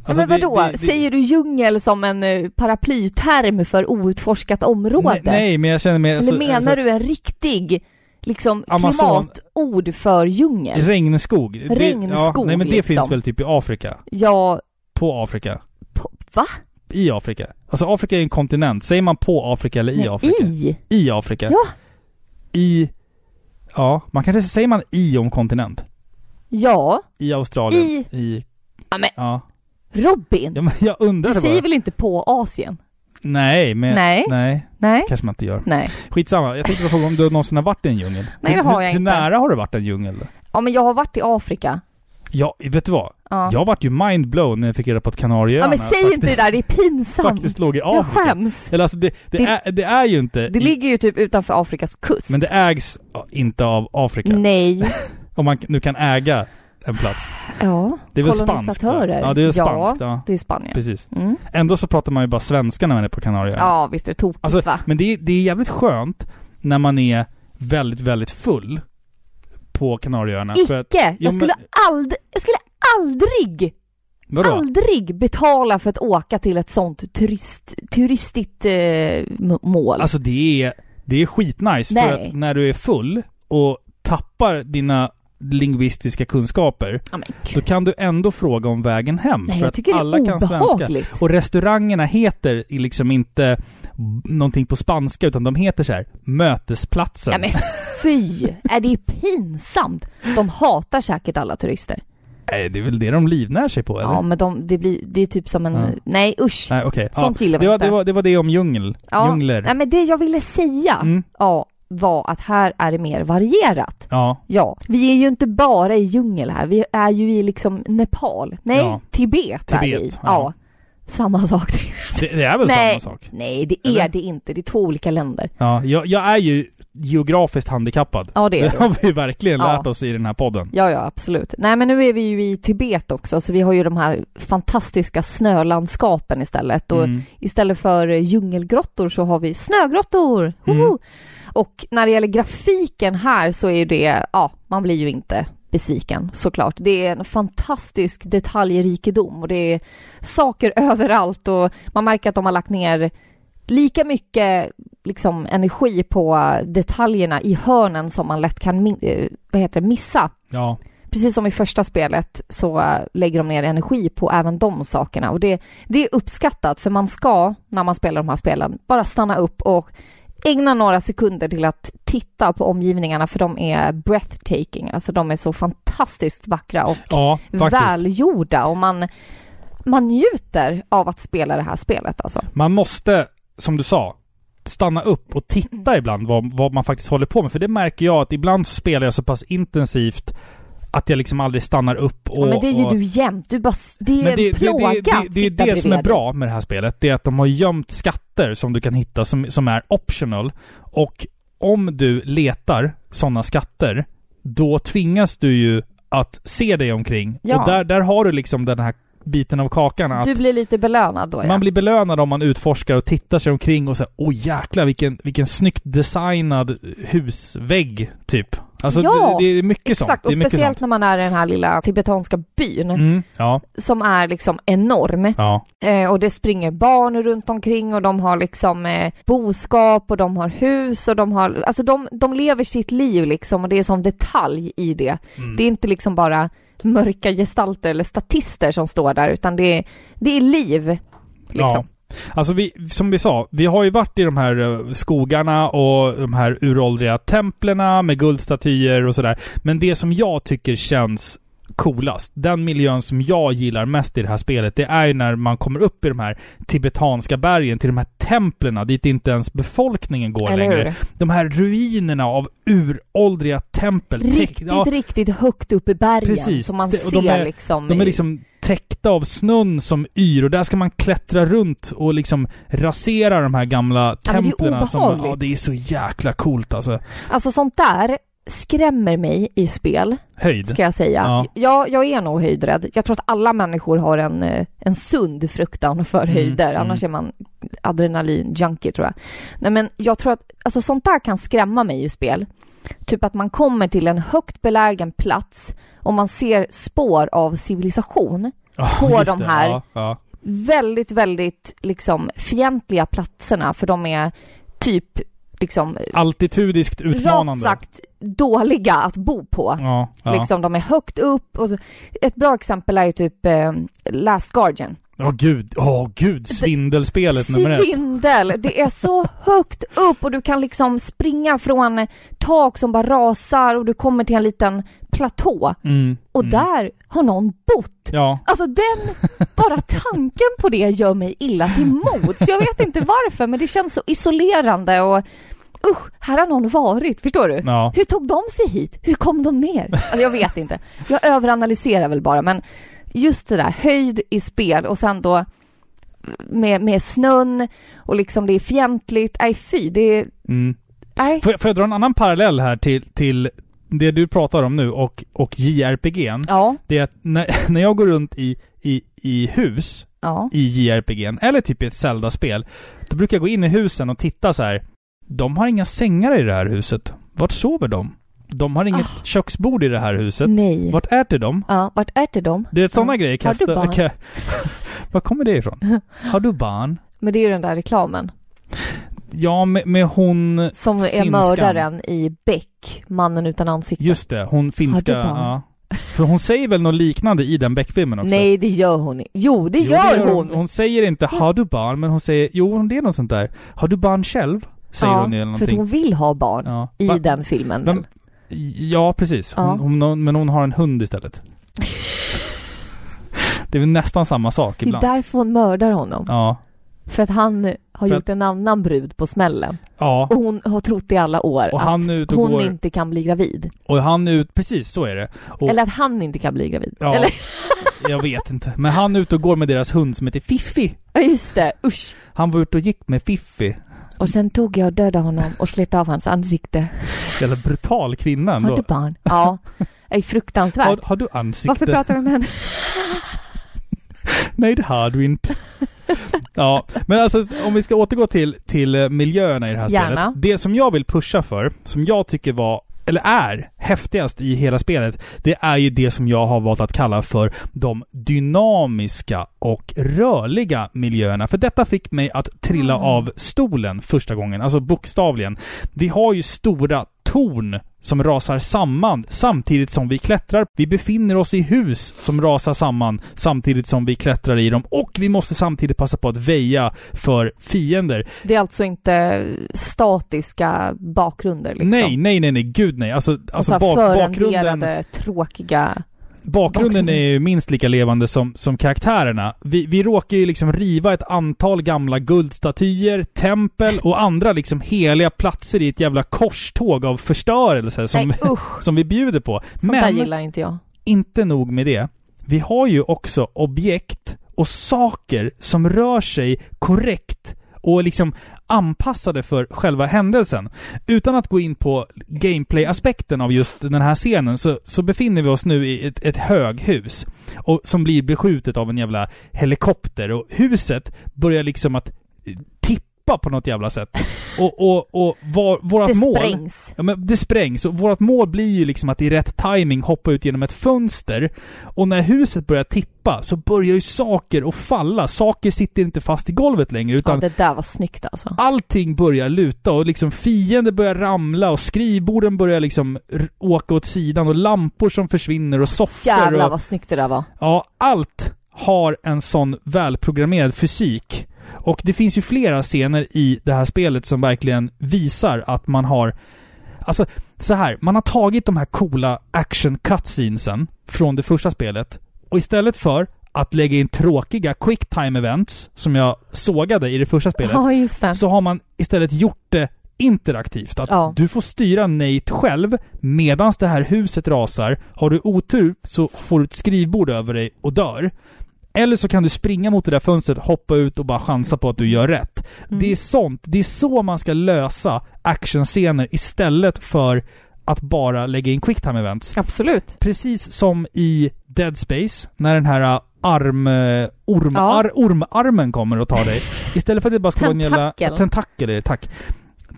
Ja, men vadå? det- det- Säger du djungel som en eh, paraplyterm för outforskat område? Nej, nej, men jag känner mer... Eller menar du en riktig liksom Amazon- klimatord för djungel? Regnskog. Det- Regnskog, ja, Nej men det liksom. finns väl typ i Afrika? Ja, På Afrika? på, va? I Afrika? Alltså Afrika är en kontinent. Säger man på Afrika eller i Nej, Afrika? I? I Afrika? Ja. I... Ja, man kanske säger man i om kontinent? Ja. I Australien? I- I... Ja, men Ja. Robin, ja men jag undrar du säger bara. väl inte på Asien? Nej, men... Nej. Nej, Nej? kanske man inte gör. Nej. Skitsamma. Jag tänkte fråga om du någonsin har varit i en djungel? Nej, det Hur- har jag hur, inte. Hur nära har du varit en djungel? Ja men jag har varit i Afrika. Ja, vet du vad? Ja. Jag vart ju mindblown när jag fick reda på att Kanarieöarna Ja men säg inte det där, det är pinsamt. faktiskt låg i Jag Afrika. skäms. Eller alltså det, det, Det- är, det är ju inte... Det i- ligger ju typ utanför Afrikas kust. Men det ägs inte av Afrika. Nej. Om man nu kan äga en plats. Ja. Det är väl spanskt? va? Ja, det är spanskt. Ja, Det är Spanien. precis. Mm. Ändå så pratar man ju bara svenska när man är på Kanarieöarna. Ja visst är det tokigt Alltså, va? Men det är, det är jävligt skönt när man är väldigt, väldigt full på Kanarieöarna. För att, Icke! Jo, Jag skulle men- aldrig, jag skulle aldrig, vadå? aldrig betala för att åka till ett sånt turist, turistigt eh, mål. Alltså det är, det är skitnice för Nej. att när du är full och tappar dina lingvistiska kunskaper, ja, men, då kan du ändå fråga om vägen hem. nej för att alla kan svenska. Och restaurangerna heter liksom inte någonting på spanska, utan de heter så här Mötesplatsen. Ja men fy! Är det pinsamt? De hatar säkert alla turister. Nej, det är väl det de livnär sig på, eller? Ja men de, det, blir, det är typ som en, Ja. nej usch. Nej. Ja. Sånt gillar vi Det var, inte. det, var, det var det om djungel. ja. Djungler. Nej men det jag ville säga, Mm. ja, var att här är det mer varierat. Ja. Ja, vi är ju inte bara i djungel här, vi är ju i liksom Nepal. Nej, Ja. Tibet, är vi. Tibet, Ja. ja. Samma sak. Det, det är väl Nej. samma sak? Nej, det är Eller? det inte. Det är två olika länder. Ja, jag, jag är ju geografiskt handikappad. Ja, det är Det har vi verkligen Ja. lärt oss i den här podden. Ja, ja, absolut. Nej, men nu är vi ju i Tibet också, så vi har ju de här fantastiska snölandskapen istället. Och Mm. istället för djungelgrottor så har vi snögrottor! Mm. Och när det gäller grafiken här så är ju det, ja, man blir ju inte besviken såklart. Det är en fantastisk detaljrikedom och det är saker överallt och man märker att de har lagt ner lika mycket liksom energi på detaljerna i hörnen som man lätt kan eh, vad heter det, missa. Ja. Precis som i första spelet så lägger de ner energi på även de sakerna och det, det är uppskattat för man ska, när man spelar de här spelen, bara stanna upp och ägna några sekunder till att titta på omgivningarna för de är breathtaking, alltså de är så fantastiskt vackra och Ja, välgjorda och man, man njuter av att spela det här spelet alltså. Man måste, som du sa, stanna upp och titta ibland vad, vad man faktiskt håller på med. För det märker jag att ibland så spelar jag så pass intensivt att jag liksom aldrig stannar upp och... Ja, men det är ju och, du jämt, du bara, det är Men det, en det, plåga det, det, att det är det som är bra med det här spelet. Det är att de har gömt skatter som du kan hitta som, som är optional. Och om du letar sådana skatter, då tvingas du ju att se dig omkring. Ja. Och där, där har du liksom den här biten av kakan. Att Du blir lite belönad då ja. man blir belönad om man utforskar och tittar sig omkring och säger åh jäklar vilken, vilken snyggt designad husvägg, typ. Alltså Ja, det, det är mycket Exakt, sånt. Det och speciellt sånt. när man är i den här lilla tibetanska byn Mm, ja, som är liksom enorm. ja. Eh, och det springer barn runt omkring och de har liksom eh, boskap och de har hus och de har, alltså de, de lever sitt liv liksom och det är som detalj i det. Mm. Det är inte liksom bara mörka gestalter eller statister som står där, utan det är, det är liv. Liksom. Ja. Alltså vi, som vi sa, vi har ju varit i de här eh, skogarna och de här uråldriga templerna med guldstatyer och sådär. Men det som jag tycker känns coolast, den miljön som jag gillar mest i det här spelet, det är ju när man kommer upp i de här tibetanska bergen, till de här templerna dit inte ens befolkningen går Eller längre. hur? De här ruinerna av uråldriga tempel. Riktigt, ja, riktigt högt upp i bergen. Precis. Så man och ser de är- liksom... De är liksom täckta av snön som yr och där ska man klättra runt och liksom rasera de här gamla Ja, men det är templerna. som, obehagligt. ja, det är så jäkla coolt alltså. Alltså sånt där skrämmer mig i spel, Höjd. ska jag säga. Ja. Jag, jag är nog höjdrädd. Jag tror att alla människor har en, eh, en sund fruktan för Mm, höjder. mm. Annars är man adrenalin-junkie, tror jag. Nej, men jag tror att alltså, sånt där kan skrämma mig i spel. Typ att man kommer till en högt belägen plats och man ser spår av civilisation. Ja, på de här- Ja, ja. Väldigt, väldigt liksom fientliga platserna för de är typ liksom Altitudiskt rakt utmanande. sagt dåliga att bo på. Ja, ja. Liksom, de är högt upp. Och så, ett bra exempel är ju typ eh, Last Guardian. Åh gud, åh gud, svindelspelet nummer ett. Svindel! Det är så högt upp och du kan liksom springa från tak som bara rasar och du kommer till en liten platå. Mm, Och mm. där har någon bott. Ja, Alltså den, bara tanken på det gör mig illa till mods. Jag vet inte varför men det känns så isolerande och usch, här har någon varit. Förstår du? ja. Hur tog de sig hit? Hur kom de ner? Alltså jag vet inte. Jag överanalyserar väl bara men just det där, höjd i spel och sen då med, med snön och liksom det är fientligt. Nej fy, det är... Mm. Nej. Får, jag, får jag dra en annan parallell här till, till det du pratar om nu och, och JRPG'n? Ja, Det är att när, när jag går runt i, i, i hus ja. i JRPG'n, eller typ i ett Zelda-spel, då brukar jag gå in i husen och titta så här. De har inga sängar i det här huset. Vart sover de? De har inget Ah. köksbord i det här huset. Nej. Vart äter de? Ja, vart äter de? Det är sådana Ja. grejer. Har du Kasta, barn? Ka, var kommer det ifrån? Har du barn? Men det är ju den där reklamen. Ja, med, med hon... Som är Finskan. mördaren i Beck, mannen utan ansikte. Just det, hon finska... Har du barn? Ja. För hon säger väl något liknande i den Beck-filmen också? Nej, det gör hon inte. Jo, det Jo, gör hon! Hon säger inte 'Har du barn?' men hon säger Jo, det är något sånt där. 'Har du barn själv?' Säger ja, hon eller för att någonting. hon vill ha barn Ja. i Va- den filmen. Vem-? Ja, precis. Hon, Ja. Hon, men hon har en hund istället. det är väl nästan samma sak Det är ibland. därför hon mördar honom. Ja. För att han har För gjort en annan brud på smällen. Ja. Och hon har trott i alla år Och att och hon går- inte kan bli gravid. Och han är ut, precis så är det. Och, Eller att han inte kan bli gravid. ja, Eller, jag vet inte. Men han är ute och går med deras hund som heter Fiffi. ja just det, usch. Han var ute och gick med Fiffi. Och sen tog jag och dödade honom och slet av hans ansikte. Jävla brutal kvinna Har ändå. du barn? Ja. Är fruktansvärt. Har, har du ansikte? Varför pratar vi om henne? Nej, det har du inte. ja, men alltså om vi ska återgå till, till miljöerna i det här Gärna. spelet. Det som jag vill pusha för, som jag tycker var, eller är, häftigast i hela spelet, det är ju det som jag har valt att kalla för de dynamiska och rörliga miljöerna. För detta fick mig att trilla Mm. av stolen första gången, alltså bokstavligen. Vi har ju stora torn som rasar samman samtidigt som vi klättrar. Vi befinner oss i hus som rasar samman samtidigt som vi klättrar i dem. Och vi måste samtidigt passa på att väja för fiender. Det är alltså inte statiska bakgrunder liksom? Nej, nej, nej, nej, gud nej. Alltså, Alltså bak, bak, bakgrunden, bakgrunden... tråkiga... bakgrunden är ju minst lika levande som, som karaktärerna. Vi, vi råkar ju liksom riva ett antal gamla guldstatyer, tempel och andra liksom heliga platser i ett jävla korståg av förstörelse som, Nej som vi bjuder på. sånt där Men gillar inte jag. inte nog med det. Vi har ju också objekt och saker som rör sig korrekt och liksom anpassade för själva händelsen. Utan att gå in på gameplay-aspekten av just den här scenen så, så befinner vi oss nu i ett, ett höghus och, som blir beskjutet av en jävla helikopter och huset börjar liksom att eh, tippa tippa på något jävla sätt. Och, och, och var, vårat Det mål... sprängs. Ja, men det sprängs. Och vårt mål blir ju liksom att i rätt timing hoppa ut genom ett fönster. Och när huset börjar tippa så börjar ju saker att falla. Saker sitter inte fast i golvet längre Ja, utan det där var snyggt alltså. allting börjar luta och liksom fiender börjar ramla och skrivborden börjar liksom åka åt sidan och lampor som försvinner och soffor Jävlar och... vad snyggt det där var. Ja, allt har en sån välprogrammerad fysik. Och det finns ju flera scener i det här spelet som verkligen visar att man har... Alltså, så här. Man har tagit de här coola action cutscenesen från det första spelet och istället för att lägga in tråkiga quick time events som jag sågade i det första spelet Ja, det. så har man istället gjort det interaktivt. Att Ja. du får styra Nate själv medan det här huset rasar. Har du otur så får du ett skrivbord över dig och dör. Eller så kan du springa mot det där fönstret, hoppa ut och bara chansa på att du gör rätt. Mm. Det är sånt. Det är så man ska lösa actionscener istället för att bara lägga in quicktime events. Absolut. Precis som i Dead Space, när den här uh, arm... uh, Orm, Ja. ar, ormarmen kommer och tar dig. Istället för att det bara ska vara en jävla... Tentakel. Tentakel tack.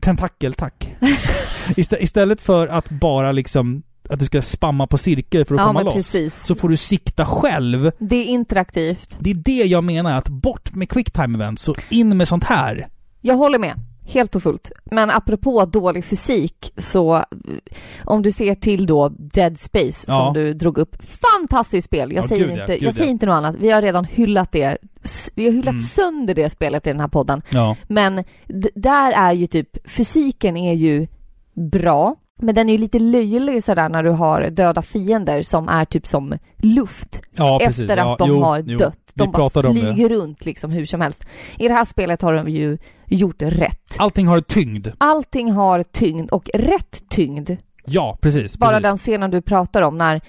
Tentakel, tack. Istä, istället för att bara liksom... Att du ska spamma på cirkel för att Ja, komma loss. precis. Så får du sikta själv. Det är interaktivt. Det är det jag menar, att bort med quicktime events och in med sånt här. Jag håller med. Helt och fullt. Men apropå dålig fysik så om du ser till då Dead Space Ja. som du drog upp. Fantastiskt spel! Jag Ja, säger inte, gud jag säger inte något annat. Vi har redan hyllat det. Vi har hyllat Mm. sönder det spelet i den här podden. Men d- där är ju typ, fysiken är ju bra. Men den är ju lite löjlig sådär när du har döda fiender som är typ som luft Ja, efter att ja, de jo, har jo. dött. Vi De bara flyger runt liksom hur som helst. I det här spelet har de ju gjort rätt. Allting har tyngd. Allting har tyngd och rätt tyngd. Ja, precis. Bara precis. den scenen du pratar om när,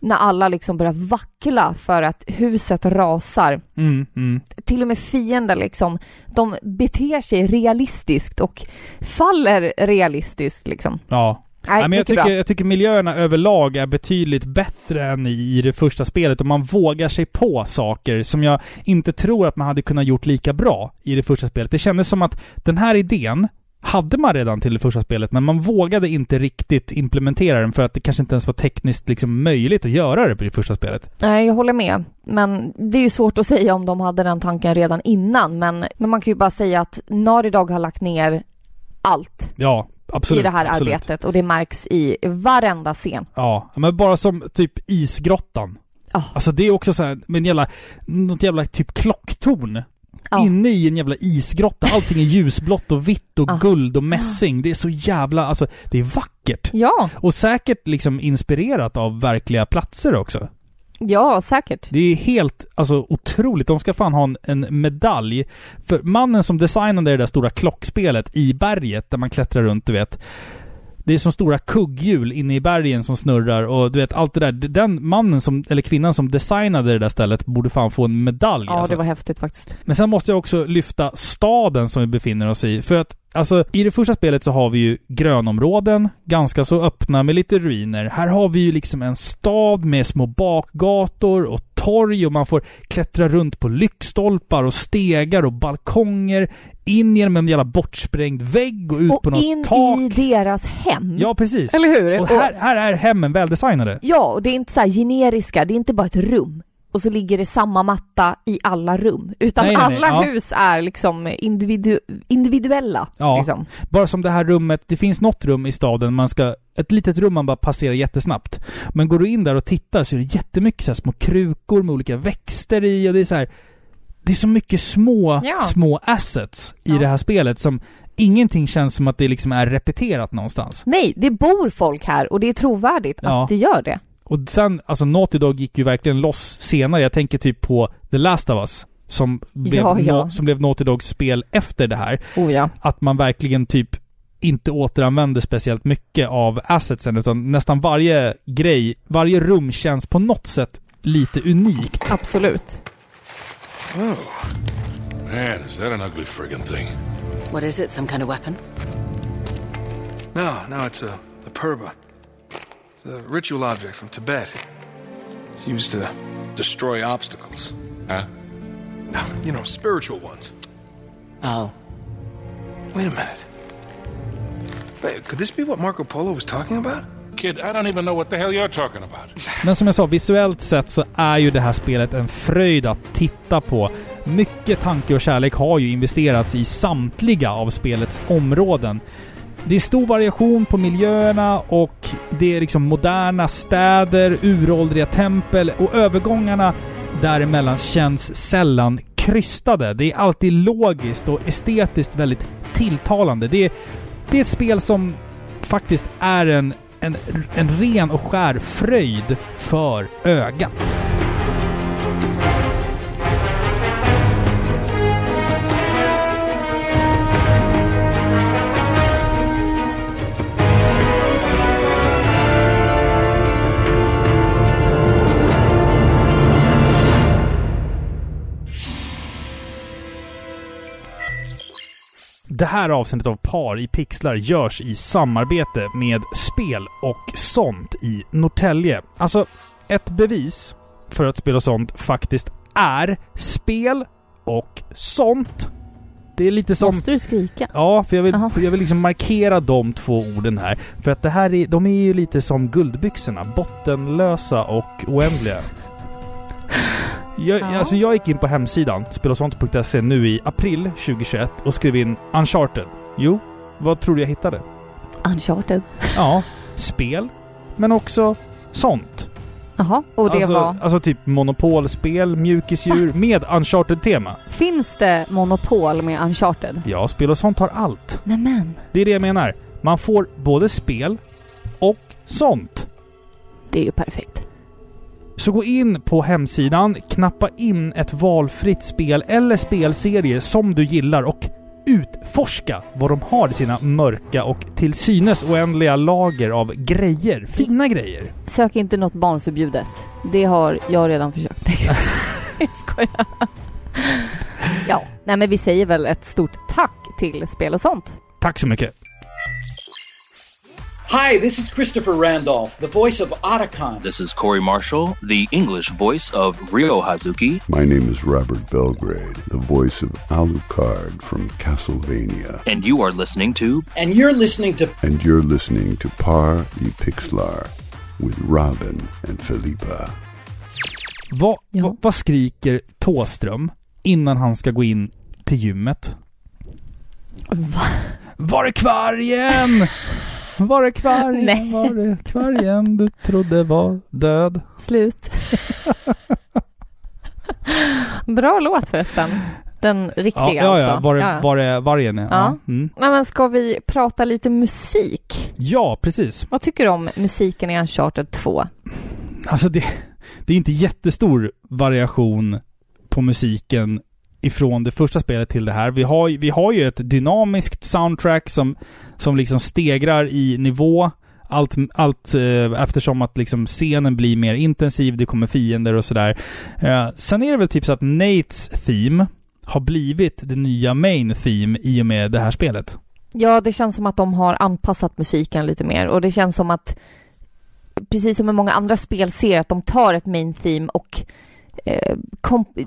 när alla liksom börjar vackla för att huset rasar. Mm, mm. Till och med fiender liksom, de beter sig realistiskt och faller realistiskt liksom. Ja. Nej, Nej, men jag, tycker, bra. jag tycker miljöerna överlag är betydligt bättre än i, i det första spelet och man vågar sig på saker som jag inte tror att man hade kunnat gjort lika bra i det första spelet. Det kändes som att den här idén hade man redan till det första spelet, men man vågade inte riktigt implementera den för att det kanske inte ens var tekniskt liksom möjligt att göra det på det första spelet. Nej, jag håller med. Men det är ju svårt att säga om de hade den tanken redan innan. Men, men man kan ju bara säga att Naughty Dog har lagt ner allt Ja, absolut. i det här absolut. arbetet och det märks i varenda scen. Ja, men bara som typ isgrottan. Ja. Alltså det är också så här, med en jävla, något jävla typ klocktorn. Ja. Inne i en jävla isgrotta. Allting är ljusblått och vitt och Ja. guld och mässing. Det är så jävla, alltså det är vackert. Ja, Och säkert liksom inspirerat av verkliga platser också ja säkert. Det är helt, alltså otroligt. De ska fan ha en, en medalj. För mannen som designade det där stora klockspelet i berget där man klättrar runt, du vet. Det är som stora kugghjul inne i bergen som snurrar och du vet allt det där. Den mannen som, eller kvinnan som designade det där stället borde fan få en medalj. Ja, alltså. det var häftigt faktiskt. Men sen måste jag också lyfta staden som vi befinner oss i. För att, alltså, i det första spelet så har vi ju grönområden, ganska så öppna med lite ruiner. Här har vi ju liksom en stad med små bakgator och torg och man får klättra runt på lyktstolpar och stegar och balkonger. In genom en jävla bortsprängd vägg och ut på Och något in tak. i deras hem. Ja, precis. Eller hur? Och här, här är hemmen väldesignade. Ja, och det är inte så här generiska, det är inte bara ett rum och så ligger det samma matta i alla rum. Utan Nej, nej, nej, alla ja. hus är liksom individu individuella. Ja. Liksom. Bara som det här rummet, det finns något rum i staden man ska... Ett litet rum man bara passerar jättesnabbt. Men går du in där och tittar så är det jättemycket så här små krukor med olika växter i och det är så här... Det är så mycket små, Ja. små assets i det här spelet som ingenting känns som att det liksom är repeterat någonstans. Nej, det bor folk här och det är trovärdigt att det gör det. Och sen, alltså Naughty Dog gick ju verkligen loss senare. Jag tänker typ på The Last of Us. Som blev, Ja, ja. Som blev Naughty Dogs spel efter det här. Oh ja. att man verkligen typ inte återanvänder speciellt mycket av assetsen utan nästan varje grej, varje rum känns på något sätt lite unikt. Absolut. Oh. Man, is that an ugly friggin' thing? What is it? Some kind of weapon? No, no, it's a, a purba. It's a ritual object from Tibet. It's used to destroy obstacles. Huh? No, you know, spiritual ones. Oh. Wait a minute. Wait, could this be what Marco Polo was talking about? Kid, I don't even know what the hell you're talking about. Men som jag sa, visuellt sett så är ju det här spelet en fröjd att titta på. Mycket tanke och kärlek har ju investerats i samtliga av spelets områden. Det är stor variation på miljöerna och det är liksom moderna städer, uråldriga tempel och övergångarna däremellan känns sällan krystade. Det är alltid logiskt och estetiskt väldigt tilltalande. Det är, det är ett spel som faktiskt är en, en, en ren och skär fröjd för ögat. Det här avsnittet av Par i pixlar görs i samarbete med Spel och sånt i Norrtälje. Alltså, ett bevis för att Spel och sånt faktiskt är spel och sånt. Det är lite som... Måste du skrika? Ja, för jag vill, Jaha. jag vill liksom markera de två orden här. För att det här är, de är ju lite som guldbyxorna. Bottenlösa och oändliga. Jag, Ja. alltså jag gick in på hemsidan, spelosont.se, nu i april 2021 och skrev in Uncharted. Jo, vad tror du jag hittade? Uncharted. Ja, spel, men också sånt. Jaha, och det alltså, var... alltså typ monopolspel, mjukisdjur med Uncharted-tema. Finns det monopol med Uncharted? Ja, spel och sånt har allt. Nämen, Det är det jag menar. Man får både spel och sånt. det är ju perfekt. Så gå in på hemsidan, knappa in ett valfritt spel eller spelserie som du gillar och utforska vad de har i sina mörka och till synes oändliga lager av grejer. Fina grejer. Sök inte något barnförbjudet. Det har jag redan försökt. jag skojar. Ja, nej men vi säger väl ett stort tack till Spel och sånt. Tack så mycket. Hi, this is Christopher Randolph, the voice of Otacon. This is Corey Marshall, the English voice of Ryo Hazuki. My name is Robert Belgrade, the voice of Alucard from Castlevania. And you are listening to And you're listening to And you're listening to Par y Pixlar with Robin and Felipa. Vad, Ja. vad, vad skriker Tåström innan han ska gå in till gymmet? Va? Var är kvargen? Var är kvargen? Nej. Var är kvargen du trodde var död? Slut. Bra låt förresten. Den riktiga Ja, ja, ja. alltså. Var, är- ja. var är vargen? Ja. Ja. Mm. Nej, men ska vi prata lite musik? ja, precis. Vad tycker du om musiken i Uncharted 2? Alltså det, det är inte jättestor variation på musiken ifrån det första spelet till det här. Vi har, vi har ju ett dynamiskt soundtrack som, som liksom stegrar i nivå. Allt, allt eh, eftersom att liksom scenen blir mer intensiv, det kommer fiender och sådär. Eh, sen är det väl typ så att Nates theme har blivit det nya main theme i och med det här spelet. Ja, det känns som att de har anpassat musiken lite mer och det känns som att precis som med många andra spel ser att de tar ett main theme och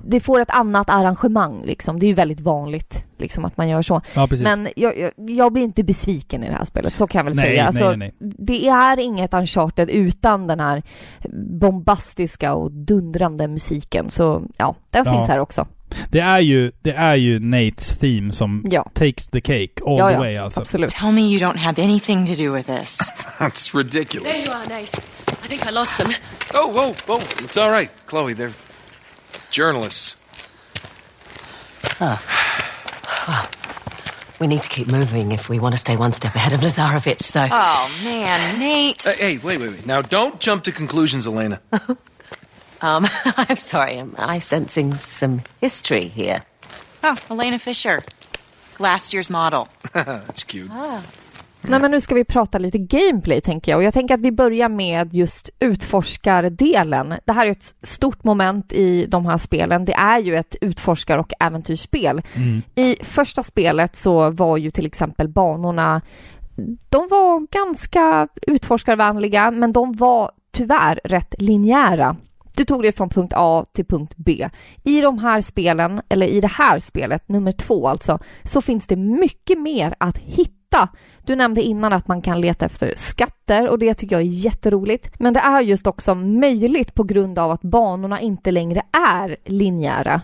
det får ett annat arrangemang liksom. Det är ju väldigt vanligt liksom att man gör så. Ja. Men jag, jag, jag blir inte besviken i det här spelet, så kan jag väl Nej, säga. nej, Alltså, nej, nej. Det är inget Uncharted utan den här bombastiska och dundrande musiken. Så ja, den Ja. finns här också. Det är ju, det är ju Nates theme som Ja, takes the cake all ja, the ja way alltså. absolut. Tell me you don't have anything to do with this. That's There ridiculous. you are, Nate. I think I lost them. Oh, whoa, whoa. It's all right, Chloe. They're journalists. We need to keep moving if we want to stay one step ahead of Lazarevich, so. Oh man, Nate. Hey, hey, wait, wait, wait. Now, don't jump to conclusions, Elena. Um, I'm sorry, am I sensing some history here? Oh, Elena Fisher. Last year's model. That's cute. Nej men nu ska vi prata lite gameplay tänker jag och jag tänker att vi börjar med just utforskardelen. Det här är ett stort moment i de här spelen. Det är ju ett utforskar och äventyrsspel. Mm. I första spelet så var ju till exempel banorna de var ganska utforskarvänliga men de var tyvärr rätt linjära. Du tog dig från punkt A till punkt B. I de här spelen, eller i det här spelet, nummer två alltså, så finns det mycket mer att hitta. Du nämnde innan att man kan leta efter skatter och det tycker jag är jätteroligt. Men det är just också möjligt på grund av att banorna inte längre är linjära.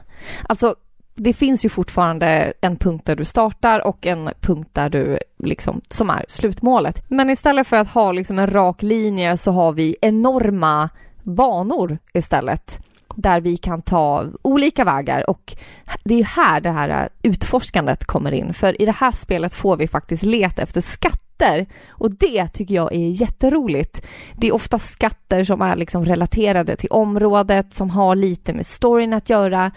Alltså, det finns ju fortfarande en punkt där du startar och en punkt där du liksom, som är slutmålet. Men istället för att ha liksom en rak linje så har vi enorma banor istället där vi kan ta olika vägar och det är ju här det här utforskandet kommer in för i det här spelet får vi faktiskt leta efter skatter och det tycker jag är jätteroligt. Det är ofta skatter som är liksom relaterade till området som har lite med storyn att göra.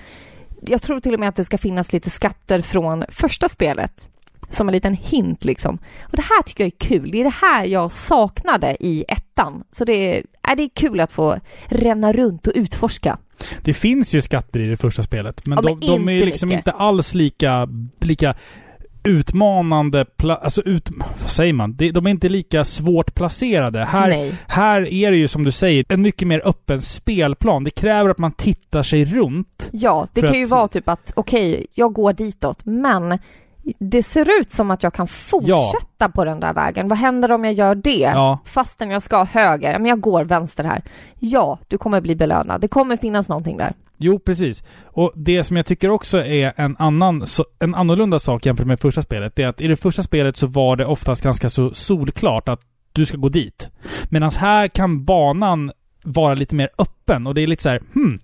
Jag tror till och med att det ska finnas lite skatter från första spelet som en liten hint liksom. Och det här tycker jag är kul. Det är det här jag saknade i ettan. Så det är, äh, det är kul att få ränna runt och utforska. Det finns ju skatter i det första spelet, men, Ja, de, men de är ju inte liksom mycket. inte alls lika, lika utmanande, alltså ut, vad säger man? De de är inte lika svårt placerade. Här, Nej. här är det ju som du säger, en mycket mer öppen spelplan. Det kräver att man tittar sig runt. Ja, det kan ju att- vara typ att okej, jag går ditåt, men det ser ut som att jag kan fortsätta på den där vägen. Vad händer om jag gör det? Ja. Fastän jag ska höger, Ja, men jag går vänster här. Ja, du kommer bli belönad. Det kommer finnas någonting där. Jo, precis. Och det som jag tycker också är en annan, en annorlunda sak jämfört med första spelet, det är att i det första spelet så var det oftast ganska så solklart att du ska gå dit. Medan här kan banan vara lite mer öppen och det är lite så här, hmm,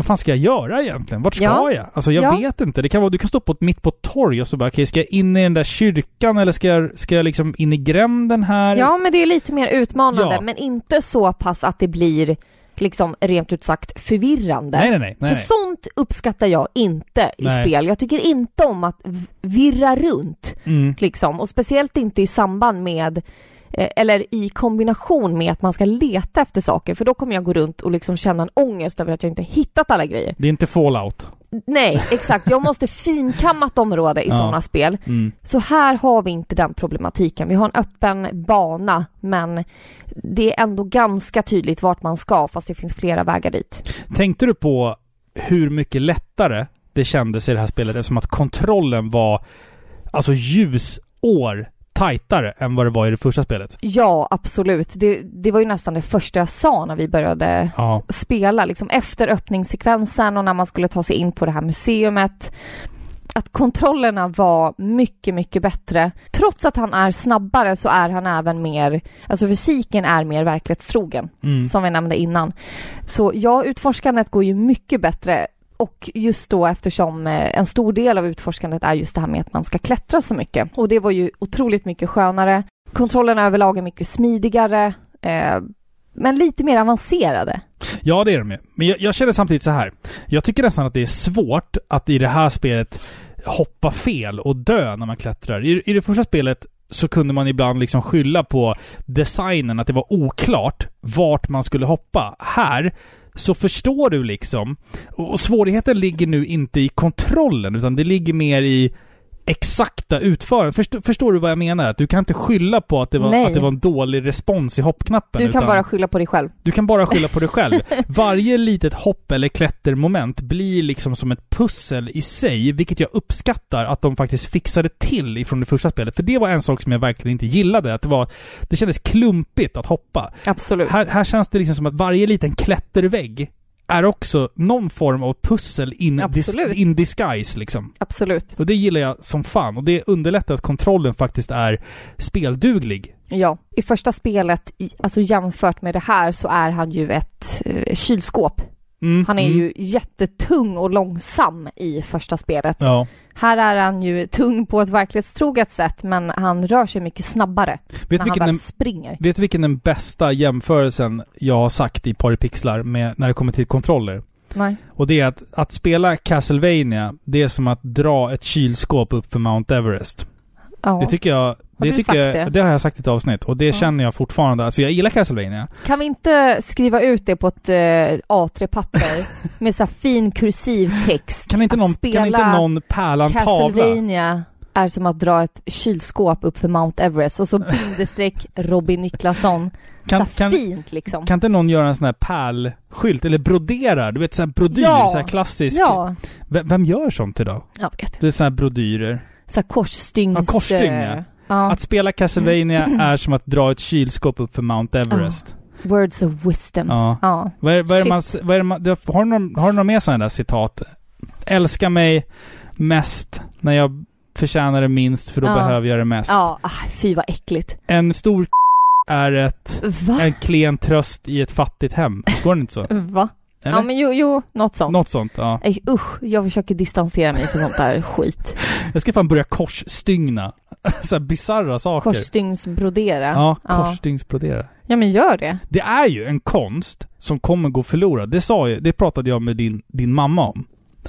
vad fan ska jag göra egentligen? Vart ska Ja. jag? Alltså jag Ja. vet inte. Det kan vara, du kan stå på mitt på ett torg och så bara, okej, ska jag in i den där kyrkan eller ska jag, ska jag liksom in i gränden här? Ja, men det är lite mer utmanande, Ja. men inte så pass att det blir liksom rent ut sagt förvirrande. Nej, nej, nej. nej, För sånt uppskattar jag inte i Nej. spel. Jag tycker inte om att virra runt, Mm. liksom. Och speciellt inte i samband med eller i kombination med att man ska leta efter saker, för då kommer jag gå runt och liksom känna en ångest över att jag inte hittat alla grejer. Det är inte fallout. Nej, exakt. Jag måste finkamma ett område i Ja. sådana spel. Mm. Så här har vi inte den problematiken. Vi har en öppen bana, men det är ändå ganska tydligt vart man ska, fast det finns flera vägar dit. Tänkte du på hur mycket lättare det kändes i det här spelet eftersom att kontrollen var alltså ljusår tajtare än vad det var i det första spelet? Ja, absolut. Det, det var ju nästan det första jag sa när vi började Ja. spela, liksom efter öppningssekvensen och när man skulle ta sig in på det här museumet. Att kontrollerna var mycket, mycket bättre. Trots att han är snabbare så är han även mer, alltså fysiken är mer verklighetstrogen, Mm. som vi nämnde innan. Så ja, utforskandet går ju mycket bättre och just då eftersom eh, en stor del av utforskandet är just det här med att man ska klättra så mycket. Och det var ju otroligt mycket skönare. Kontrollerna överlag är mycket smidigare, eh, men lite mer avancerade. Ja, det är de ju. Men jag, jag känner samtidigt så här. Jag tycker nästan att det är svårt att i det här spelet hoppa fel och dö när man klättrar. I, i det första spelet så kunde man ibland liksom skylla på designen, att det var oklart vart man skulle hoppa. Här så förstår du liksom. Och svårigheten ligger nu inte i kontrollen, utan det ligger mer i exakta utförandet. Förstår, förstår du vad jag menar? Att du kan inte skylla på att det var, Nej. att det var en dålig respons i hoppknappen. Du kan bara skylla på dig själv. du kan bara skylla på dig själv. Varje litet hopp eller klättermoment blir liksom som ett pussel i sig, vilket jag uppskattar att de faktiskt fixade till ifrån det första spelet. För det var en sak som jag verkligen inte gillade. Att det var... Det kändes klumpigt att hoppa. Absolut. Här, här känns det liksom som att varje liten klättervägg är också någon form av pussel in, dis, in disguise liksom. Absolut. Och det gillar jag som fan. Och det underlättar att kontrollen faktiskt är spelduglig. Ja. I första spelet, alltså jämfört med det här, så är han ju ett eh, kylskåp. Mm, Han är mm. ju jättetung och långsam i första spelet. Ja. Här är han ju tung på ett verklighetstroget sätt, men han rör sig mycket snabbare Vet när han väl den, springer. vet du vilken den bästa jämförelsen jag har sagt i Paripixlar med när det kommer till kontroller? Nej. Och det är att, att spela Castlevania, det är som att dra ett kylskåp upp för Mount Everest. Ja. Det tycker jag... Det, du sagt jag, det? det? har jag sagt i ett avsnitt och det Ja. känner jag fortfarande. Alltså jag gillar Castlevania. Kan vi inte skriva ut det på ett eh, A3-papper med så fin kursiv text? Kan inte, någon, kan inte någon pärla en tavla? Castlevania är som att dra ett kylskåp upp för Mount Everest och så bindestreck Robin Niklasson. Kan, kan, fint liksom. kan inte någon göra en sån här pärlskylt? Eller brodera? Du vet sån här brodyr, Ja. så här klassisk. Ja, Vem, vem gör sånt idag? jag vet inte. Det är såna här brodyrer. Så här korsstygns... Ja, korsstygn, ja. Ja. Att spela Castlevania är som att dra ett kylskåp upp för Mount Everest. Words of wisdom. Ja. Ja. Vad är, vad är man, vad är det man, det- har, du någon, har du några mer sådana där citat? Älska mig mest när jag förtjänar det minst för då Ja. behöver jag det mest. Ja, ah, fy vad äckligt. En stor är ett, Va? en klen tröst i ett fattigt hem. Går det inte så? Va? Eller? Ja men jo, jo, något sånt. Något sånt, ja. Nej, usch, jag försöker distansera mig från sånt där skit. Jag ska fan börja korsstygna. så här bisarra saker. Korsstygnsbrodera. Ja, korsstygnsbrodera. Ja men gör det. Det är ju en konst som kommer gå förlorad. Det sa jag, det pratade jag med din, din mamma om.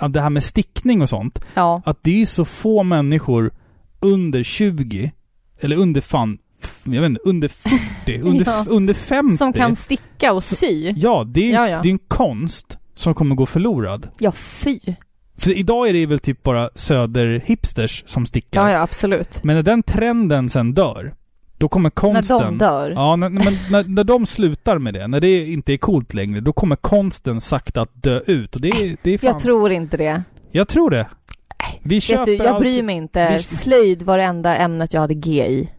Det här med stickning och sånt. Ja. Att det är så få människor under 20, eller under fan, jag vet inte, under 40, under, Ja. under 50. Som kan sticka och sy. Ja, det är, Ja, ja. det är en konst som kommer gå förlorad. Ja, fy. För idag är det väl typ bara söderhipsters som stickar. Ja, ja, absolut. Men när den trenden sen dör, då kommer konsten... När de dör. Ja, när, men när, när de slutar med det, när det inte är coolt längre, då kommer konsten sakta att dö ut. Och det är, det är fan... Jag tror inte det. Jag tror det. Vi köper Vet du, jag allt- bryr mig inte. Vi- Slöjd var det enda ämnet jag hade G i.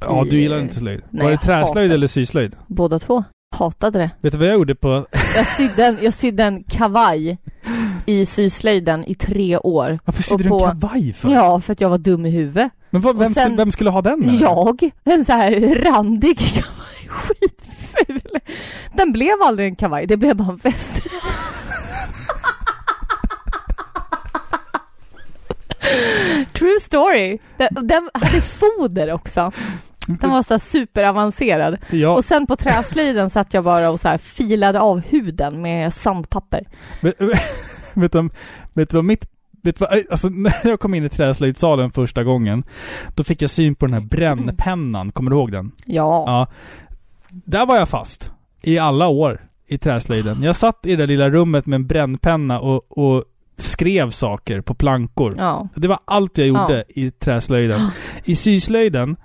Ja, du gillar inte slöjd. Nej, var det träslöjd eller syslöjd? Båda två. Hatade det. Vet du vad jag gjorde på... Jag sydde en, jag sydde en kavaj i syslöjden i tre år. Varför sydde Och du på- en kavaj för? Ja, för att jag var dum i huvudet. Men vad, vem, sen- skulle, vem skulle ha den? eller? Jag. En så här randig kavaj. Skitful. Den blev aldrig en kavaj, det blev bara en väst. True story. Den, den hade foder också. Den var så superavancerad. Ja. Och sen på träslöjden satt jag bara och så filade av huden med sandpapper. Vet, vet, du, vet du vad mitt... Vet du vad, alltså när jag kom in i träslöjdssalen första gången, då fick jag syn på den här brännpennan. Kommer du ihåg den? Ja. Ja. Där var jag fast. I alla år. I träslöjden. Jag satt i det där lilla rummet med en brännpenna och, och skrev saker på plankor. Ja. Det var allt jag gjorde i träslöjden. I syslöjden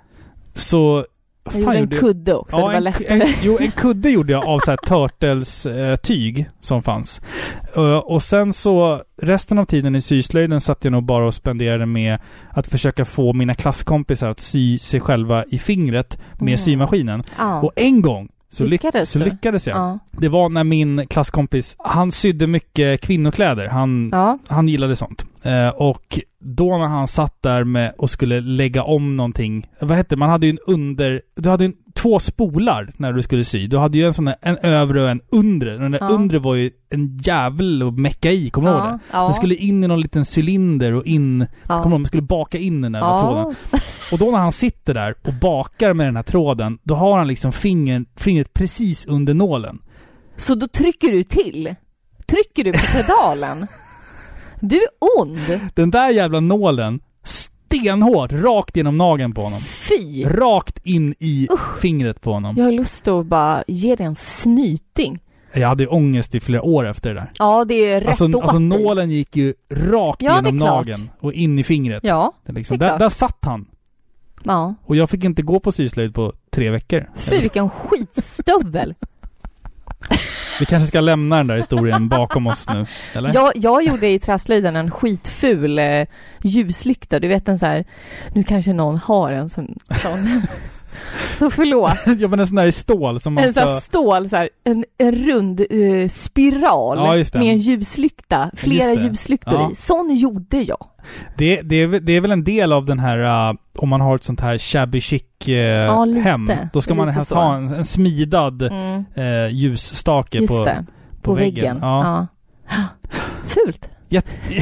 så... Jag gjorde en kudde också, det var en, lättare. en, jo, en kudde gjorde jag av så här Turtles-tyg som fanns. Eh, och sen så, resten av tiden i syslöjden satt jag nog bara och spenderade med att försöka få mina klasskompisar att sy sig själva i fingret med Mm. symaskinen. Ja. Och en gång så lyck- Lyckades så lyckades jag. Ja. Det var när min klasskompis, han sydde mycket kvinnokläder. Han, Ja. han gillade sånt. Eh, och då när han satt där med och skulle lägga om någonting. Vad hette det? Man hade ju en under... Du hade en, två spolar när du skulle sy. Du hade ju en sån där, en övre och en undre. Den där Ja. undre var ju en jävel att mecka i, kommer du Ja, ihåg det? ja. Den skulle in i någon liten cylinder och in... Ja. Kommer? Man skulle baka in den där Ja. tråden. Och då när han sitter där och bakar med den här tråden, då har han liksom finger, fingret precis under nålen. Så då trycker du till? Trycker du på pedalen? Du är ond! Den där jävla nålen, stenhårt, rakt genom nageln på honom. Fy! Rakt in i fingret på honom. Jag har lust att bara ge dig en snyting. Jag hade ju ångest i flera år efter det där. Ja, det är rätt Alltså, åt alltså nålen gick ju rakt Ja, genom nageln och in i fingret. Ja, Det är liksom, det är där, klart. där satt han. Ja. Och jag fick inte gå på syslöjd på tre veckor. Fy vilken skitstövel! Vi kanske ska lämna den där historien bakom oss nu, eller? Jag, jag gjorde i träslöjden en skitful eh, ljuslykta. Du vet en så här, nu kanske någon har en sån. sån så förlåt. ja men en sån där i stål som man En sån här ska... stål, så här, en, en rund eh, spiral Ja, med en ljuslykta. Flera ljuslyktor Ja. i. Sån gjorde jag. Det, det, är, väl- det är väl en del av den här, uh, om man har ett sånt här shabby chic uh, Ja, lite. hem. Då ska man helst så. ha en, en smidad Mm. uh, ljusstake Just på, det. På, väggen. Ja. Ja. Fult. Jätte-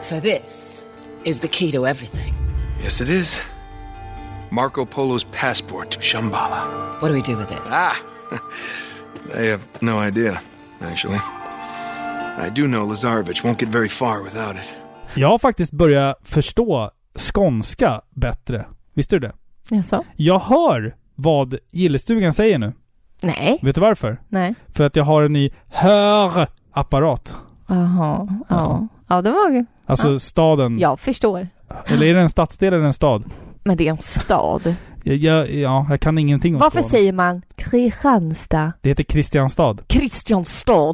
So this is the key to everything. Yes, it is. Marco Polo's passport to Shambhala. What do we do with it? Ah! I have no idea, actually. I do know Lazarevich won't get very far without it. Jag har faktiskt börjat förstå skånska bättre. Visste du det? Jaså? Jag hör vad gillestugan säger nu. Nej. Vet du varför? Nej. För att jag har en ny hörapparat. Jaha. Ja. Ja, det var. Alltså staden. Jag förstår. Eller är det en stadsdel eller en stad? Men det är en stad. Jag, jag, ja, jag kan ingenting om Varför Skåne. säger man Kristianstad? Det heter Kristianstad. Kristianstad.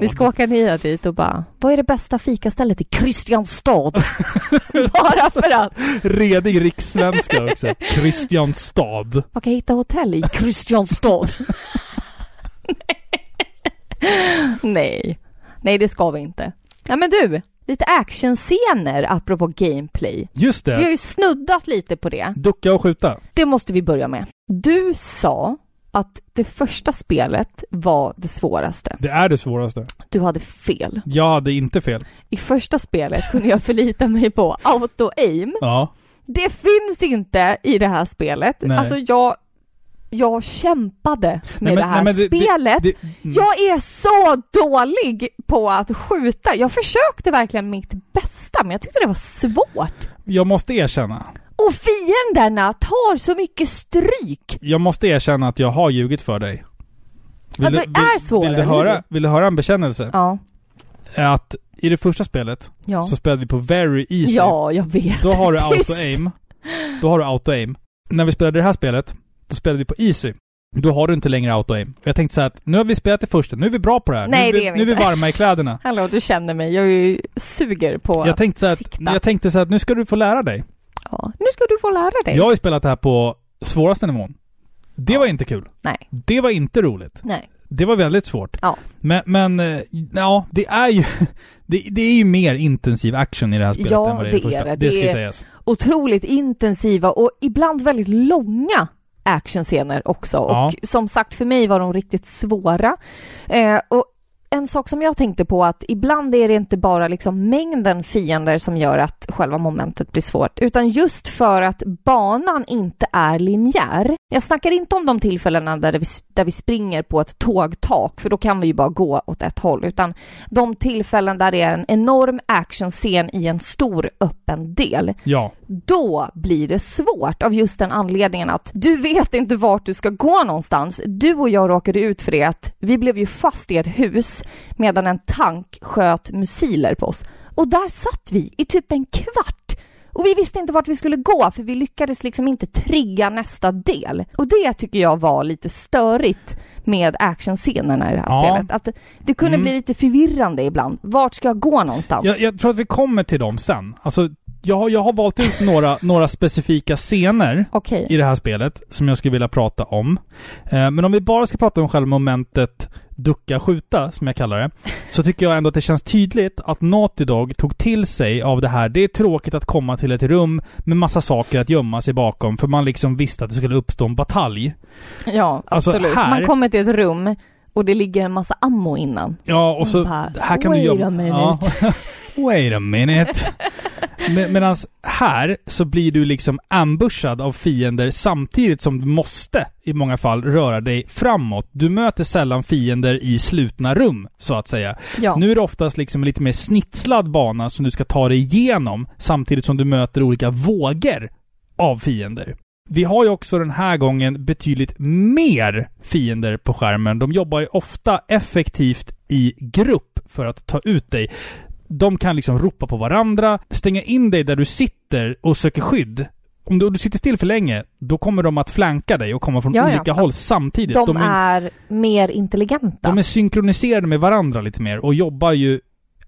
Vi ska åka ner dit och bara, vad är det bästa fikastället i Kristianstad? bara för att. Redig rikssvenska också. Kristianstad. Man kan hitta hotell i Kristianstad. Nej. Nej, det ska vi inte. Ja, men du, lite actionscener apropå gameplay. Just Vi har det. ju snuddat lite på det. Ducka och skjuta. Det måste vi börja med. Du sa att det första spelet var det svåraste. Det är det svåraste. Du hade fel. Jag hade inte fel. I första spelet kunde jag förlita mig på auto-aim. Ja. Det finns inte i det här spelet. Nej. Alltså jag, jag kämpade med Nej, men- det här nej, det- det- spelet. det- mm. Jag är så dålig på att skjuta. Jag försökte verkligen mitt bästa, men jag tyckte det var svårt. Jag måste erkänna. Och fienderna tar så mycket stryk. Jag måste erkänna att jag har ljugit för dig. Ja, det är svårare, vill, du höra, vill du höra en bekännelse? Ja. Att i det första spelet Ja. så spelade vi på very easy. Ja, jag vet. Då har du auto-aim. Då har du auto-aim. När vi spelade det här spelet, då spelade vi på easy. Då har du inte längre auto-aim. Jag tänkte så här att nu har vi spelat det första, nu är vi bra på det här. Nej, nu, är det är vi nu är vi varma i kläderna. Hallå, du känner mig. Jag är ju suger på Jag tänkte så här sikta. att, jag tänkte så här att nu ska du få lära dig. Ja, nu ska du få lära dig. Jag har ju spelat det här på svåraste nivån. Det var inte kul. Nej. Det var inte roligt. Nej. Det var väldigt svårt. Ja. Men, men eh, ja, det är ju... Det, det är ju mer intensiv action i det här spelet Ja, än vad det är i det det första. är det. Det ska Det är- sägas. Otroligt intensiva och ibland väldigt långa actionscener också. Ja. Och som sagt, för mig var de riktigt svåra. Eh, och en sak som jag tänkte på att ibland är det inte bara liksom mängden fiender som gör att själva momentet blir svårt, utan just för att banan inte är linjär. Jag snackar inte om de tillfällena där vi, där vi springer på ett tågtak, för då kan vi ju bara gå åt ett håll, utan de tillfällen där det är en enorm actionscen i en stor öppen del Ja. då blir det svårt av just den anledningen att du vet inte vart du ska gå någonstans. Du och jag råkade ut för det att vi blev ju fast i ett hus medan en tank sköt missiler på oss. Och där satt vi i typ en kvart. Och vi visste inte vart vi skulle gå för vi lyckades liksom inte trigga nästa del. Och det tycker jag var lite störigt med actionscenerna i det här Ja. spelet. Att det kunde Mm. bli lite förvirrande ibland. Vart ska jag gå någonstans? Jag, jag tror att vi kommer till dem sen. Alltså, jag, har- jag har valt ut några, några specifika scener Okej. i det här spelet som jag skulle vilja prata om. Eh, men om vi bara ska prata om själva momentet ducka, skjuta, som jag kallar det, så tycker jag ändå att det känns tydligt att Naughty Dog tog till sig av det här. Det är tråkigt att komma till ett rum med massa saker att gömma sig bakom, för man liksom visste att det skulle uppstå en batalj. Ja, Alltså, absolut. här- Man kommer till ett rum och det ligger en massa ammo innan. Ja, och så... bara, här kan du "Wait gömma... a minute." Ja. Wait a minute. Med, Medan här så blir du liksom ambushad av fiender samtidigt som du måste i många fall röra dig framåt. Du möter sällan fiender i slutna rum, så att säga. Ja. Nu är det oftast liksom en lite mer snitslad bana som du ska ta dig igenom samtidigt som du möter olika vågor av fiender. Vi har ju också den här gången betydligt mer fiender på skärmen. De jobbar ju ofta effektivt i grupp för att ta ut dig. De kan liksom ropa på varandra, stänga in dig där du sitter och söker skydd. Om du, om du sitter still för länge, då kommer de att flanka dig och komma från Ja, ja. olika håll samtidigt. De, är mer intelligenta. de är synkroniserade med varandra lite mer och jobbar ju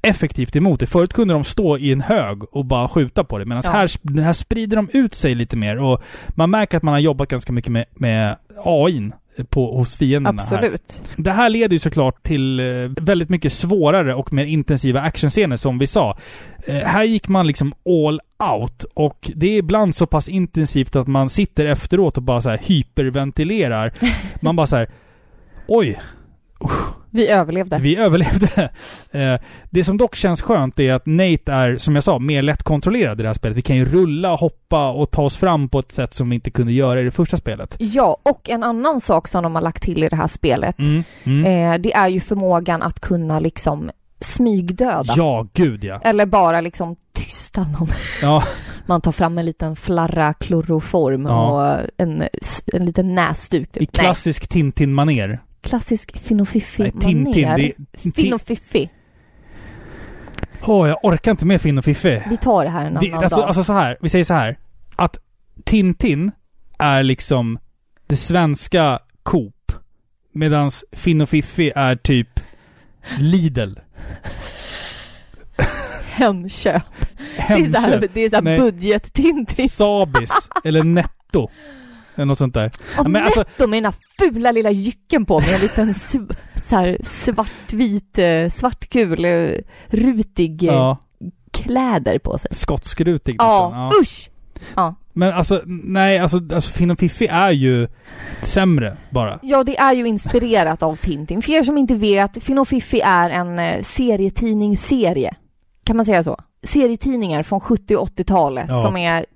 effektivt emot det. Förut kunde de stå i en hög och bara skjuta på det. Medan Ja. här, här sprider de ut sig lite mer och man märker att man har jobbat ganska mycket med, med AI på, hos fienderna här. Absolut. Det här leder ju såklart till eh, väldigt mycket svårare och mer intensiva actionscener som vi sa. Eh, här gick man liksom all out och det är ibland så pass intensivt att man sitter efteråt och bara så här hyperventilerar. Man bara så här, oj, Vi överlevde. vi överlevde. Eh, det som dock känns skönt är att Nate är, som jag sa, mer lättkontrollerad i det här spelet. Vi kan ju rulla, hoppa och ta oss fram på ett sätt som vi inte kunde göra i det första spelet. Ja, och en annan sak som de har lagt till i det här spelet, Mm, mm. eh, det är ju förmågan att kunna liksom smygdöda. Ja, gud ja. Eller bara liksom tysta någon. Ja, Man tar fram en liten flarra kloroform Ja. och en, en liten näsduk. i typ. klassisk Tintin-manér. Klassisk finnofiffi Nej, Tintin. manér. Det, Tin- Finnofiffi. Åh, jag orkar inte med Finn och Fiffi. Vi tar det här en Det, annan alltså, dag. alltså så här, vi säger så här. Att Tintin är liksom det svenska Coop. Medans Finn och Fiffi är typ Lidl. Hemköp. Det är så Hemköp. det är så här Nej. budget-Tintin. Sabis. eller Netto. Eller något sånt där. Och men alltså- netto med den här fula lilla jycken på med en liten så här svartvit, eh, svartkul, eh, rutig eh, Ja. kläder på sig. Skotskrutig Ja, nästan. Ja. usch! Ja. Men alltså, nej, alltså, alltså Finn och Fiffi är ju sämre bara. Ja, det är ju inspirerat av Tintin. För er som inte vet, Finn och Fiffi är en eh, serietidningsserie. Kan man säga så? Serietidningar från 70 och 80-talet Ja. som är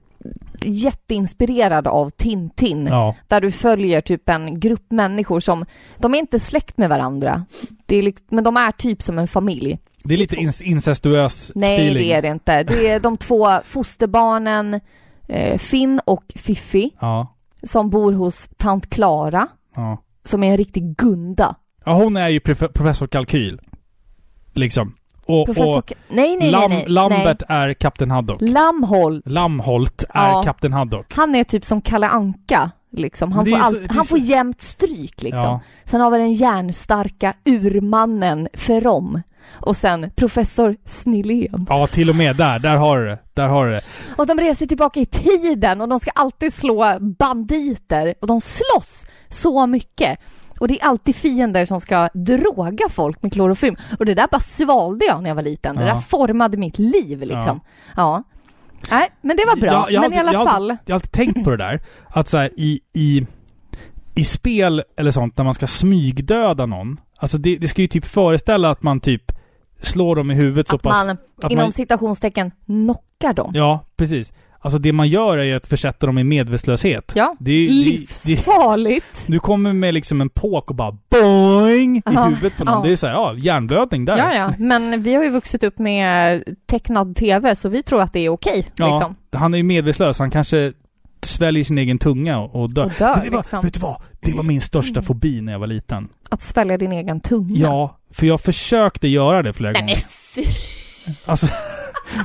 jätteinspirerade av Tintin. Ja. Där du följer typ en grupp människor som, de är inte släkt med varandra. Det är liksom, men de är typ som en familj. Det är lite in- incestuös Nej, feeling. det är det inte. Det är de två fosterbarnen, eh, Finn och Fiffi, Ja. som bor hos tant Klara, Ja. som är en riktig gunda. Ja, hon är ju prof- professor Kalkyl. Liksom. Och, Professor... och nej, nej, Lam- nej, nej. Lambert är Kapten Haddock. Lamholt. Lamholt är Ja. Kapten Haddock. Han är typ som Kalle Anka. Liksom. Han, får, all, så- han så- får jämnt stryk liksom. Ja. Sen har vi den järnstarka urmannen Ferrom. Och sen professor Snillén. ja, till och med där. Där har du det. Där har det. Och de reser tillbaka i tiden och de ska alltid slå banditer. Och de slåss så mycket. Och det är alltid fiender som ska droga folk med klorofym. Och det där bara svalde jag när jag var liten. Det Ja. där formade mitt liv liksom. Ja. Nej, men det var bra. Jag- jag men i alltid- alla jag fall. alltid- Jag har alltid tänkt på det där. Att så här, i, i, i spel eller sånt när man ska smygdöda någon. Alltså det, det ska ju typ föreställa att man typ slår dem i huvudet så Att pass... man att inom man- citationstecken knockar dem. Ja, precis. Alltså det man gör är ju att försätta dem i medvetslöshet. Ja, Det är, ju- det, det, livsfarligt. du kommer med liksom en påk och bara boing i Ja, huvudet på någon. ja. Det är så här, ja, hjärnblödning där. Ja, ja, men vi har ju vuxit upp med tecknad TV så vi tror att det är okej. Ja, liksom. han är ju medvetslös. Han kanske sväljer sin egen tunga och, och dör. Och dör, Men det var, liksom. Vet du vad? Det var min största fobi när jag var liten. Att svälja din egen tunga. Ja, för jag försökte göra det flera Nej men gånger. fy. Alltså,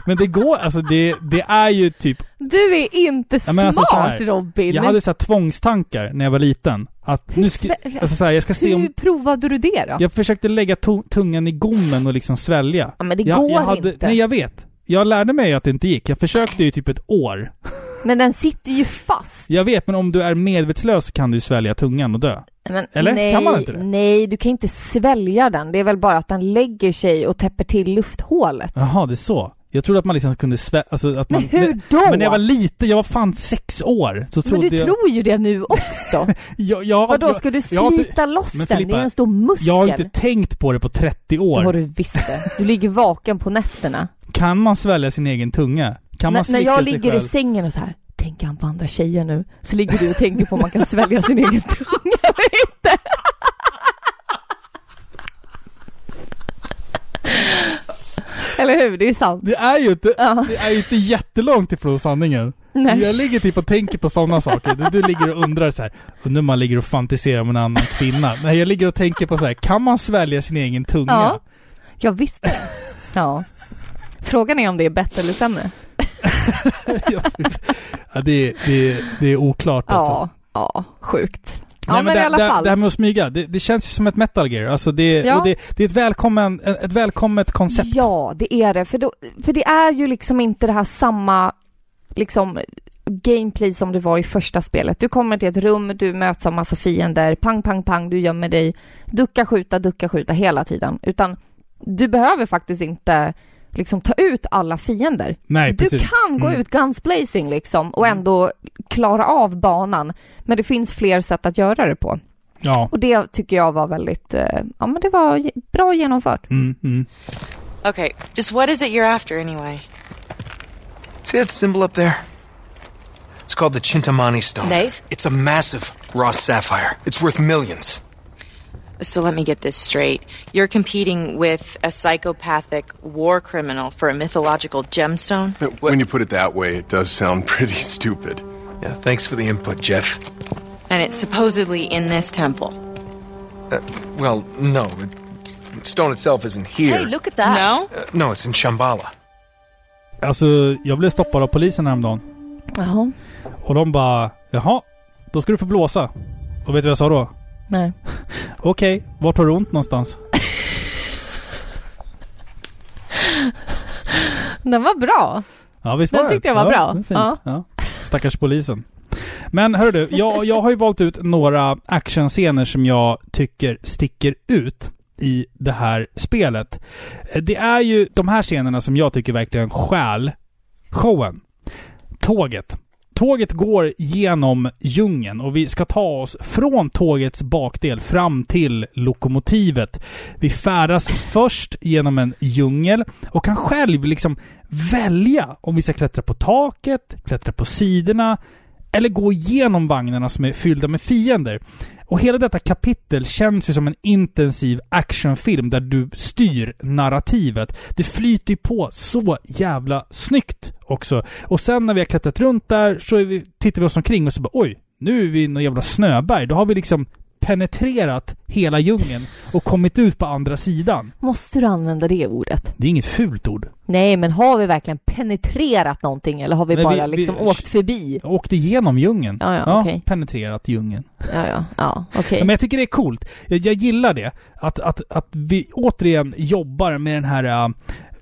men det går, alltså det, det är ju typ... Du är inte Ja, smart alltså så här, Robin. Jag hade så här tvångstankar när jag var liten. Att Hur nu ska, alltså så här, jag ska se Hur om... provade du det då? Jag försökte lägga to- tungan i gommen och liksom svälja. Ja, men det jag, går jag hade, inte. Nej, jag vet. Jag lärde mig att det inte gick. Jag försökte ju typ ett år. Men den sitter ju fast. Jag vet, men om du är medvetslös så kan du svälja tungan och dö. Men Eller? Nej, Kan man inte det? Nej, du kan inte svälja den. Det är väl bara att den lägger sig och täpper till lufthålet. Jaha, det är så. Jag trodde att man liksom kunde svälja... Alltså att Men man, hur då? Men när jag var liten, jag var fan sex år, så Men trodde du jag... tror ju det nu också. jag, jag, Vadå, jag- ska du slita loss Men den? Filippa, det är en stor muskel. Jag har inte tänkt på det på 30 år. Det har du visst det. Du ligger vaken på nätterna. Kan man svälja sin egen tunga? Kan man när, när jag ligger själv? i sängen och så här, tänker han på andra tjejer nu? Så ligger du och tänker på om man kan svälja sin egen tunga eller inte. Eller hur? Det är sant. Det är ju inte, Ja. det är ju inte jättelångt ifrån sanningen. Nej. Jag ligger typ och tänker på sådana saker. Du, du ligger och undrar så här. undrar om man ligger och fantiserar om en annan kvinna. Nej, jag ligger och tänker på så här. kan man svälja sin egen tunga? Ja. Jag visste. Ja. Frågan är om det är bättre eller sämre. Ja, det, det, det är oklart alltså. Ja, ja, sjukt. Ja, Nej, men, det, i alla det, fall. det här med att smyga, det, det känns ju som ett metal gear. Alltså det, Ja. det, det är ett, välkommen, ett välkommet koncept. Ja, det är det. För, då, för det är ju liksom inte det här samma liksom gameplay som det var i första spelet. Du kommer till ett rum, du möts av massa fiender, pang, pang, pang, du gömmer dig, ducka, skjuta, ducka, skjuta hela tiden. Utan du behöver faktiskt inte liksom ta ut alla fiender. Nej, Du precis. kan gå Mm. ut guns blazing liksom och ändå klara av banan. Men det finns fler sätt att göra det på. Ja. Och det tycker jag var väldigt, eh, ja men det var bra genomfört. Mm, mm. Okay, just what is it you're after anyway? See that symbol up there? It's called the Chintamani Stone. Nate? It's a massive raw sapphire. It's worth millions. So let me get this straight. You're competing with a psychopathic war criminal for a mythological gemstone? When you put it that way, it does sound pretty stupid. Yeah, thanks for the input, Jeff. And it's supposedly in this temple. Uh, well, no, it's Stone itself isn't here. Hey, look at that. No? Uh, no, it's in Shambhala. Alltså, jag blev stoppad av polisen häromdagen. Jaha. Och de bara Jaha, då ska du få blåsa. Och vet du vad jag sa då? Nej. Okej, vart har du ont någonstans? Den var bra. Ja, visst Den var det? tyckte jag var ja, bra. Ja. Ja. Stackars polisen. Men hör du, jag, jag har ju valt ut några actionscener som jag tycker sticker ut i det här spelet. Det är ju de här scenerna som jag tycker verkligen stjäl showen. Tåget. Tåget går genom djungeln och vi ska ta oss från tågets bakdel fram till lokomotivet. Vi färdas först genom en djungel och kan själv liksom välja om vi ska klättra på taket, klättra på sidorna eller gå igenom vagnarna som är fyllda med fiender. Och hela detta kapitel känns ju som en intensiv actionfilm där du styr narrativet. Det flyter ju på så jävla snyggt också. Och sen när vi har klättrat runt där så vi, tittar vi oss omkring och så bara oj, nu är vi i någon jävla snöberg. Då har vi liksom penetrerat hela djungeln och kommit ut på andra sidan. Måste du använda det ordet? Det är inget fult ord. Nej, men har vi verkligen penetrerat någonting eller har vi Men bara vi- liksom vi- åkt förbi? Åkte igenom djungeln. Ja, ja, okej. penetrerat djungeln. Ja, ja, ja, okej. Ja, Men jag tycker det är coolt. Jag, jag gillar det. Att, att, att vi återigen jobbar med den här äh,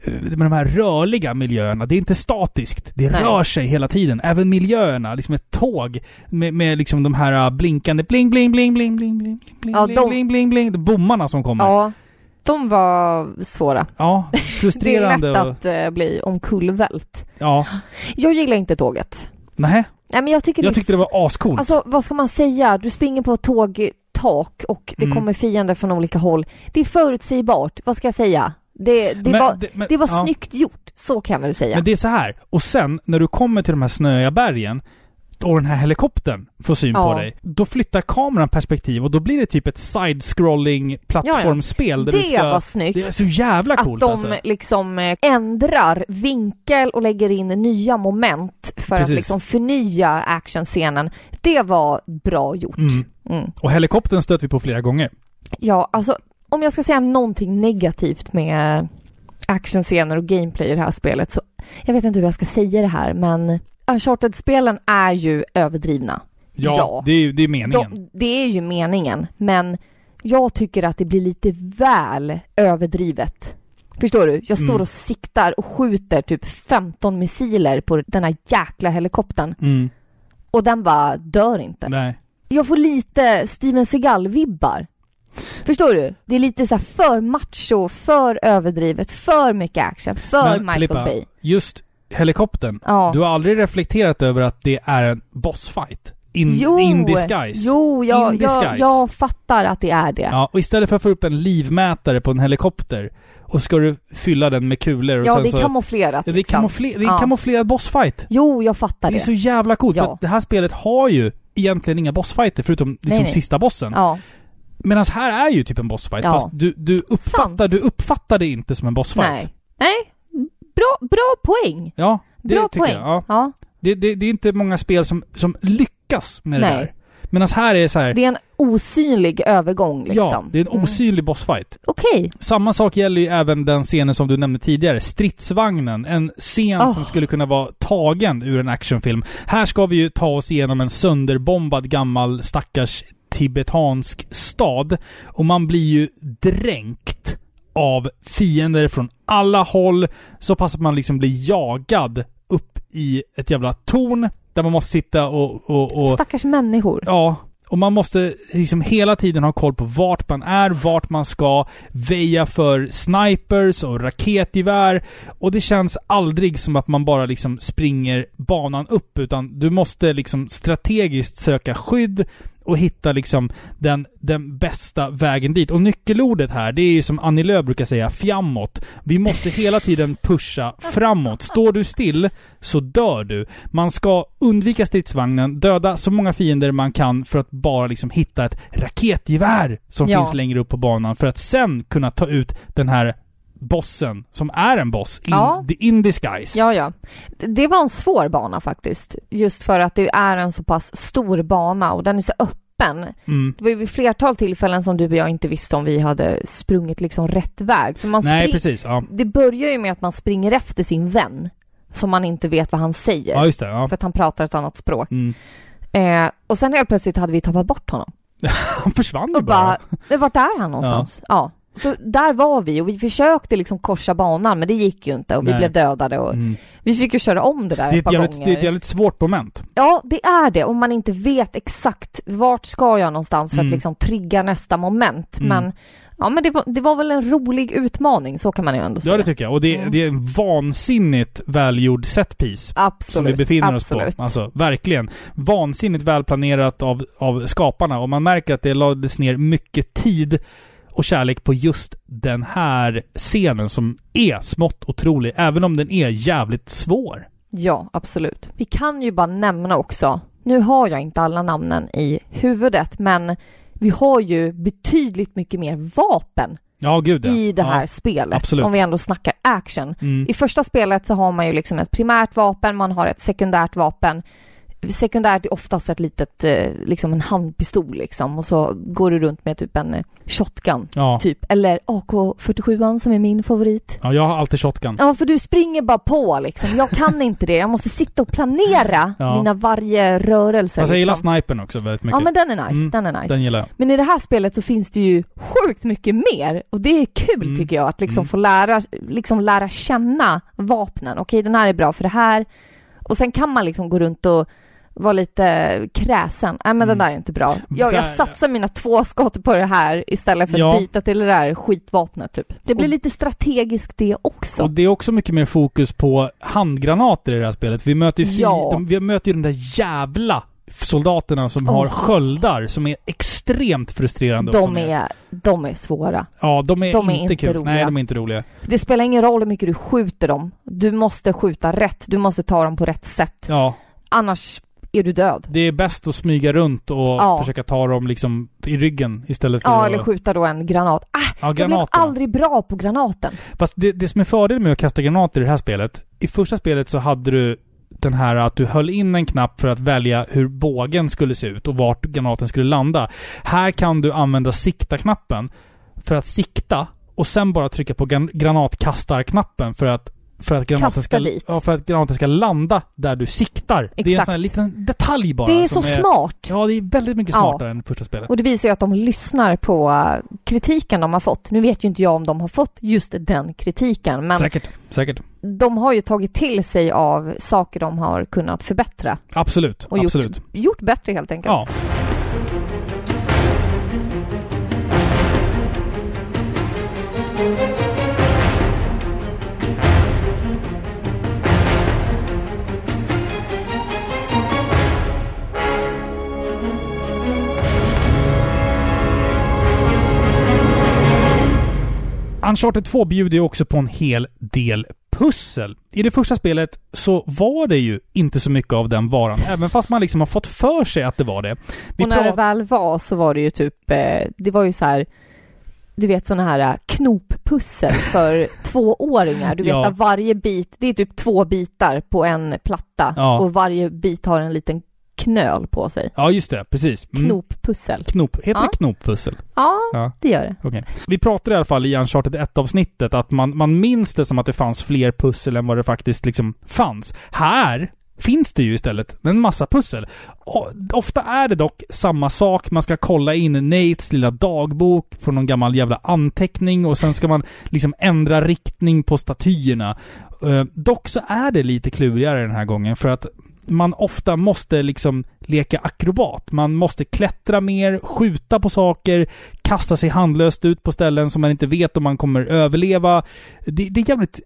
med de här rörliga miljöerna. Det är inte statiskt. Det Nej. rör sig hela tiden. Även miljöerna. Liksom ett tåg med, med liksom de här äh, blinkande bling, bling, bling, bling, bling, bling, bling, Ja, bling, de- bling, bling, bling. De bommarna som kommer. Ja, de var svåra. Ja, Det är frustrerande. lätt att eh, bli omkullvält. ja. Jag gillar inte tåget. Nej, Nej, men jag tycker jag det tyckte det var ascoolt. Alltså, vad ska man säga? Du springer på ett tågtak och det Mm. kommer fiender från olika håll. Det är förutsägbart. Vad ska jag säga? Det, det, Men var, det- det, men- var ja. snyggt gjort. Så kan jag väl säga. Men det är så här. Och sen när du kommer till de här snöiga bergen och den här helikoptern får syn Ja. på dig. Då flyttar kameran perspektiv och då blir det typ ett side-scrolling plattformsspel. Där det du ska, var snyggt. Det är så jävla att coolt de alltså. liksom eh, ändrar vinkel och lägger in nya moment för Precis. att liksom förnya actionscenen. Det var bra gjort. Mm. Mm. Och helikoptern stöter vi på flera gånger. Ja, alltså om jag ska säga någonting negativt med actionscener och gameplay i det här spelet så jag vet inte hur jag ska säga det här men Uncharted-spelen är ju överdrivna. Ja, Ja. Det, är, det är meningen. De, det är ju meningen, men jag tycker att det blir lite väl överdrivet. Förstår du? Jag står Mm. och siktar och skjuter typ 15 missiler på den här jäkla helikoptern Mm. och den bara dör inte. Nej. Jag får lite Steven Seagal-vibbar. Förstår du? Det är lite så här för macho, för överdrivet, för mycket action, för Men Michael Filippa, Bay. just helikoptern. Ja. Du har aldrig reflekterat över att det är en bossfight? In, Jo, in disguise? jo jag, In jag, disguise. jag fattar att det är det. Ja, och istället för att få upp en livmätare på en helikopter och ska du fylla den med kulor och Ja, sen det är så... kamouflerat Ja, det är, liksom. kamoufle- det är Ja. kamouflerad bossfight. Jo, jag fattar Det det. är så jävla coolt. Ja. För det här spelet har ju egentligen inga bossfighter förutom liksom Nej, nej. sista bossen. Ja. Medan här är ju typ en bossfight. Ja. Fast du, du, uppfattar, du uppfattar det inte som en bossfight. Nej. Nej. Bra, bra poäng. Ja, det Bra tycker poäng. jag. Ja. Ja. Det, det, det är inte många spel som, som lyckas med det Nej. där. Medan här är det så här. Det är en osynlig övergång liksom. Ja, det är en Mm. osynlig bossfight. Okej. Samma sak gäller ju även den scenen som du nämnde tidigare, stridsvagnen. En scen Oh. som skulle kunna vara tagen ur en actionfilm. Här ska vi ju ta oss igenom en sönderbombad gammal stackars tibetansk stad. Och man blir ju dränkt av fiender från alla håll. Så pass att man liksom blir jagad upp i ett jävla torn där man måste sitta och... och, och Stackars människor. Ja, och man måste liksom hela tiden ha koll på vart man är, vart man ska, väja för snipers och raketgevär. Och det känns aldrig som att man bara liksom springer banan upp, utan du måste liksom strategiskt söka skydd och hitta liksom den, den bästa vägen dit. Och nyckelordet här, det är ju som Annie Lööf brukar säga, fjamåt. Vi måste hela tiden pusha framåt. Står du still så dör du. Man ska undvika stridsvagnen, döda så många fiender man kan för att bara liksom hitta ett raketgevär som Ja. finns längre upp på banan. För att sen kunna ta ut den här bossen, som är en boss, in, Ja. the in disguise. Ja, ja. Det- var en svår bana faktiskt. Just för att det är en så pass stor bana och den är så öppen. Mm. Det var ju vid flertal tillfällen som du och jag inte visste om vi hade sprungit liksom rätt väg. För man Nej, spring- precis. Ja. Det börjar ju med att man springer efter sin vän som man inte vet vad han säger. ja, just det. Ja. För att han pratar ett annat språk. Mm. Eh, och sen helt plötsligt hade vi tappat bort honom. Han försvann ju Och bara. bara, "Men vart är han någonstans? Ja. Så där var vi och vi försökte liksom korsa banan men det gick ju inte och vi Nej. blev dödade och Mm. vi fick ju köra om det där Det, ett par jävligt, gånger. det är ett jävligt svårt moment. Ja, det är det. Om man inte vet exakt vart ska jag någonstans för Mm. att liksom trigga nästa moment. Mm. Men ja, men det var, det var väl en rolig utmaning, så kan man ju ändå säga. Ja, det tycker jag. Och det, Mm. det är en vansinnigt välgjord setpiece. Absolut. som vi befinner absolut. oss på. Alltså, verkligen. Vansinnigt välplanerat av, av skaparna. Och man märker att det lades ner mycket tid och kärlek på just den här scenen som är smått otrolig. Även om den är jävligt svår. Ja, absolut. Vi kan ju bara nämna också, nu har jag inte alla namnen i huvudet, men vi har ju betydligt mycket mer vapen Ja, gud ja. i det här ja. spelet. absolut. Om vi ändå snackar action. Mm. I första spelet så har man ju liksom ett primärt vapen, man har ett sekundärt vapen. Sekundärt är oftast ett litet, eh, liksom en handpistol liksom och så går du runt med typ en eh, shotgun Ja. typ. Eller AK47 som är min favorit. ja, jag har alltid shotgun. Ja, för du springer bara på liksom. Jag kan inte det. Jag måste sitta och planera Ja. mina varje rörelser. Fast jag gillar liksom. snipern också väldigt mycket. Ja, men den är nice. Mm, Den är nice. Den gillar jag. Men i det här spelet så finns det ju sjukt mycket mer och det är kul Mm. tycker jag att liksom Mm. få lära, liksom lära känna vapnen. Okej, den här är bra för det här. Och sen kan man liksom gå runt och vara lite kräsen. Nej men Mm. den där är inte bra. Jag, jag satsar mina två skott på det här istället för Ja. att byta till det där skitvapnet typ. Det blir Och- lite strategiskt det också. Och det är också mycket mer fokus på handgranater i det här spelet. Vi möter ju, Ja. de, vi möter ju de där jävla soldaterna som har Åh. sköldar som är extremt frustrerande de, är, de är svåra. Ja, de är, de är inte, inte kul. roliga. Nej, de är inte roliga. Det spelar ingen roll hur mycket du skjuter dem. Du måste skjuta rätt. Du måste ta dem på rätt sätt. Ja, Annars är du död. det är bäst att smyga runt och Ja. försöka ta dem liksom i ryggen istället för Ja, att... eller skjuta då en granat. Ah, Ja, jag blev aldrig bra på granaten. Fast det, det som är fördelen med att kasta granater i det här spelet. I första spelet så hade du den här att du höll in en knapp för att välja hur bågen skulle se ut och vart granaten skulle landa. Här kan du använda sikta-knappen för att sikta och sen bara trycka på gran- granatkastarknappen för att för att, granaten ska, dit. ja, för att granaten ska landa där du siktar. Det är en Exakt. sån här liten detalj bara. Det är så smart. Ja, det är väldigt mycket Ja. smartare än första spelet. Och det visar ju att de lyssnar på eh, kritiken de har fått. Nu vet ju inte jag om de har fått just den kritiken, men Säkert. Säkert. de har ju tagit till sig av saker de har kunnat förbättra Absolut. och Absolut. gjort, gjort bättre helt enkelt. Ja. Uncharted 2 bjuder ju också på en hel del pussel. I det första spelet så var det ju inte så mycket av den varan, även fast man liksom har fått för sig att det var det. Vi och när det väl var så var det ju typ, eh, det var ju så här du vet sådana här eh, knoppussel för tvååringar. Du vet Ja. att varje bit, det är typ två bitar på en platta Ja. och varje bit har en liten knöl på sig. Ja, just det. Precis. Mm. Knoppussel. Knop. Heter Ja. det knoppussel? Ja, Ja. det gör det. Okej. Vi pratade i alla fall i Uncharted 1-avsnittet att man, man minns det som att det fanns fler pussel än vad det faktiskt liksom fanns. Här finns det ju istället en massa pussel. Och ofta är det dock samma sak. Man ska kolla in Nates lilla dagbok från någon gammal jävla anteckning och sen ska man liksom ändra riktning på statyerna. Eh, dock så är det lite klurigare den här gången för att man ofta måste liksom leka akrobat. Man måste klättra mer, skjuta på saker, kasta sig handlöst ut på ställen som man inte vet om man kommer överleva. Det, det, är, jävligt,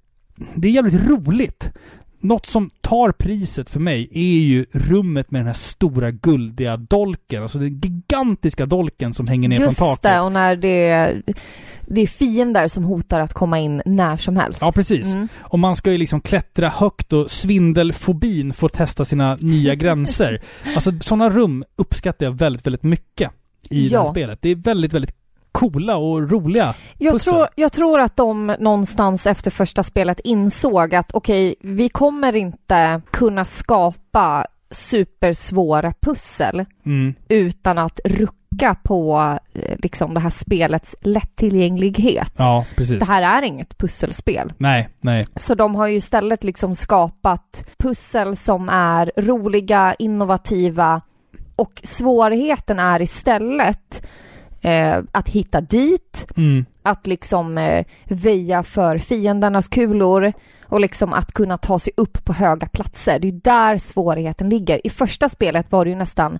det är jävligt roligt. Något som tar priset för mig är ju rummet med den här stora guldiga dolken. Alltså den gigantiska dolken som hänger ner Just från taket. det, och när det, det är fiender som hotar att komma in när som helst. Ja, precis. Mm. Och man ska ju liksom klättra högt och svindelfobin får testa sina nya gränser. Alltså sådana rum uppskattar jag väldigt, väldigt mycket i det Ja. här spelet. Det är väldigt, väldigt coola och roliga Jag pussel. tror, jag tror att de någonstans efter första spelet insåg att okej, vi kommer inte kunna skapa supersvåra pussel Mm. utan att rucka på eh, liksom det här spelets lättillgänglighet. Ja, precis. Det här är inget pusselspel. Nej, nej. Så de har ju istället liksom skapat pussel som är roliga, innovativa och svårigheten är istället eh, att hitta dit, Mm. att liksom eh, väja för fiendernas kulor och liksom att kunna ta sig upp på höga platser. Det är där svårigheten ligger. I första spelet var det ju nästan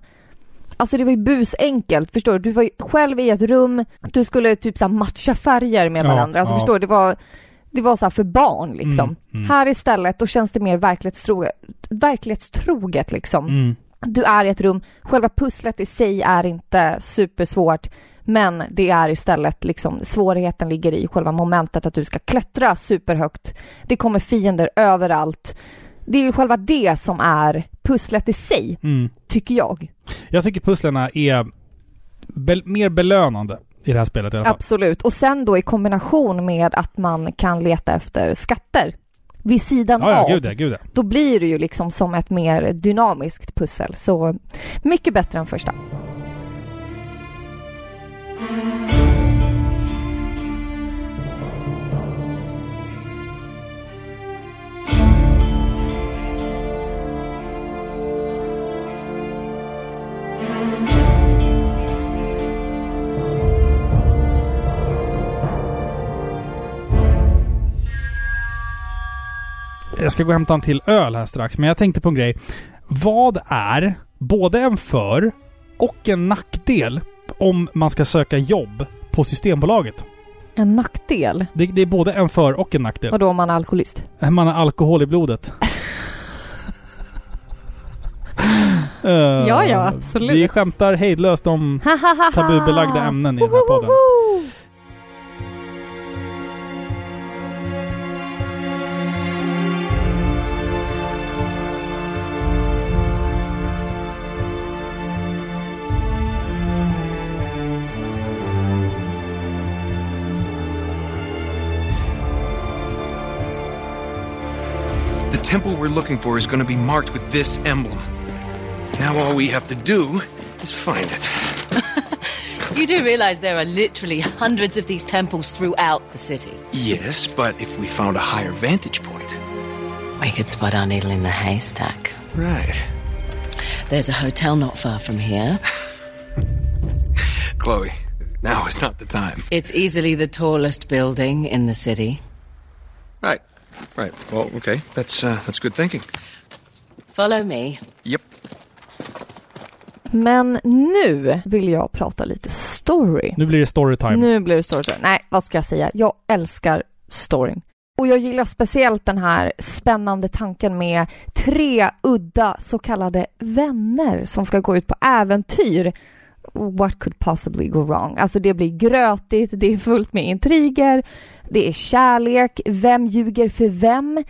Alltså det var ju busenkelt, förstår du? Du var ju själv i ett rum, du skulle typ så matcha färger med Ja, varandra. Alltså ja. förstår du? Det var, det var så för barn liksom. Mm, mm. Här istället, då känns det mer verklighetstroget, verklighetstroget liksom. Mm. Du är i ett rum, själva pusslet i sig är inte supersvårt, men det är istället liksom svårigheten ligger i själva momentet att du ska klättra superhögt. Det kommer fiender överallt. Det är ju själva det som är pusslet i sig, Mm. tycker jag. Jag tycker pusslerna är bel- mer belönande i det här spelet i alla fall. Absolut. Och sen då i kombination med att man kan leta efter skatter vid sidan Ja, ja, av. gud ja, gud ja. Då blir det ju liksom som ett mer dynamiskt pussel. Så mycket bättre än första. Jag ska gå och hämta en till öl här strax, men jag tänkte på en grej. Vad är både en för och en nackdel om man ska söka jobb på Systembolaget? En nackdel? Det, det är både en för och en nackdel. Och då om man är alkoholist? Man har alkohol i blodet. Eh, Ja, ja, absolut. Vi skämtar hejdlöst om tabubelagda ämnen i den här podden. The temple we're looking for is going to be marked with this emblem. Now all we have to do is find it. You do realize there are literally hundreds of these temples throughout the city. Yes, but if we found a higher vantage point. We could spot our needle in the haystack. Right. There's a hotel not far from here. Chloe, now is not the time. It's easily the tallest building in the city. Right. Right. Well, okay. That's uh, that's good thinking. Follow me. Yep. Men nu vill jag prata lite story. Nu blir det storytime. Nu blir det story. Nej, vad ska jag säga? Jag älskar storyn. Och jag gillar speciellt den här spännande tanken med tre udda så kallade vänner som ska gå ut på äventyr. What could possibly go wrong? Alltså det blir grötigt, det är fullt med intriger, det är kärlek, vem ljuger för vem?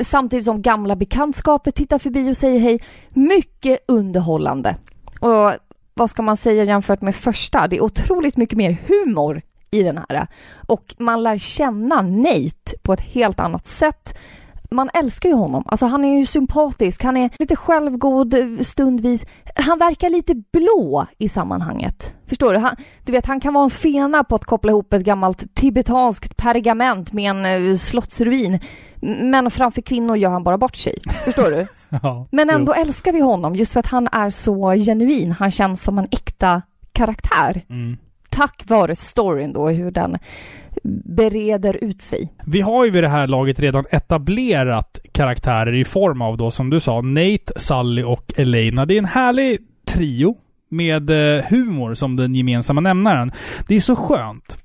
Samtidigt som gamla bekantskaper tittar förbi och säger hej. Mycket underhållande. Och vad ska man säga jämfört med första? Det är otroligt mycket mer humor i den här. Och man lär känna Nate på ett helt annat sätt. Man älskar ju honom. Alltså han är ju sympatisk, han är lite självgod eh, stundvis. Han verkar lite blå i sammanhanget. Förstår du? Han, du vet, han kan vara en fena på att koppla ihop ett gammalt tibetanskt pergament med en eh, slottsruin. Men framför kvinnor gör han bara bort sig. Förstår du? Ja, Men ändå jo. älskar vi honom just för att han är så genuin. Han känns som en äkta karaktär. Mm. Tack vare storyn då, hur den bereder ut sig. Vi har ju vid det här laget redan etablerat karaktärer i form av då, som du sa, Nate, Sally och Elena. Det är en härlig trio med eh, humor som den gemensamma nämnaren. Det är så skönt.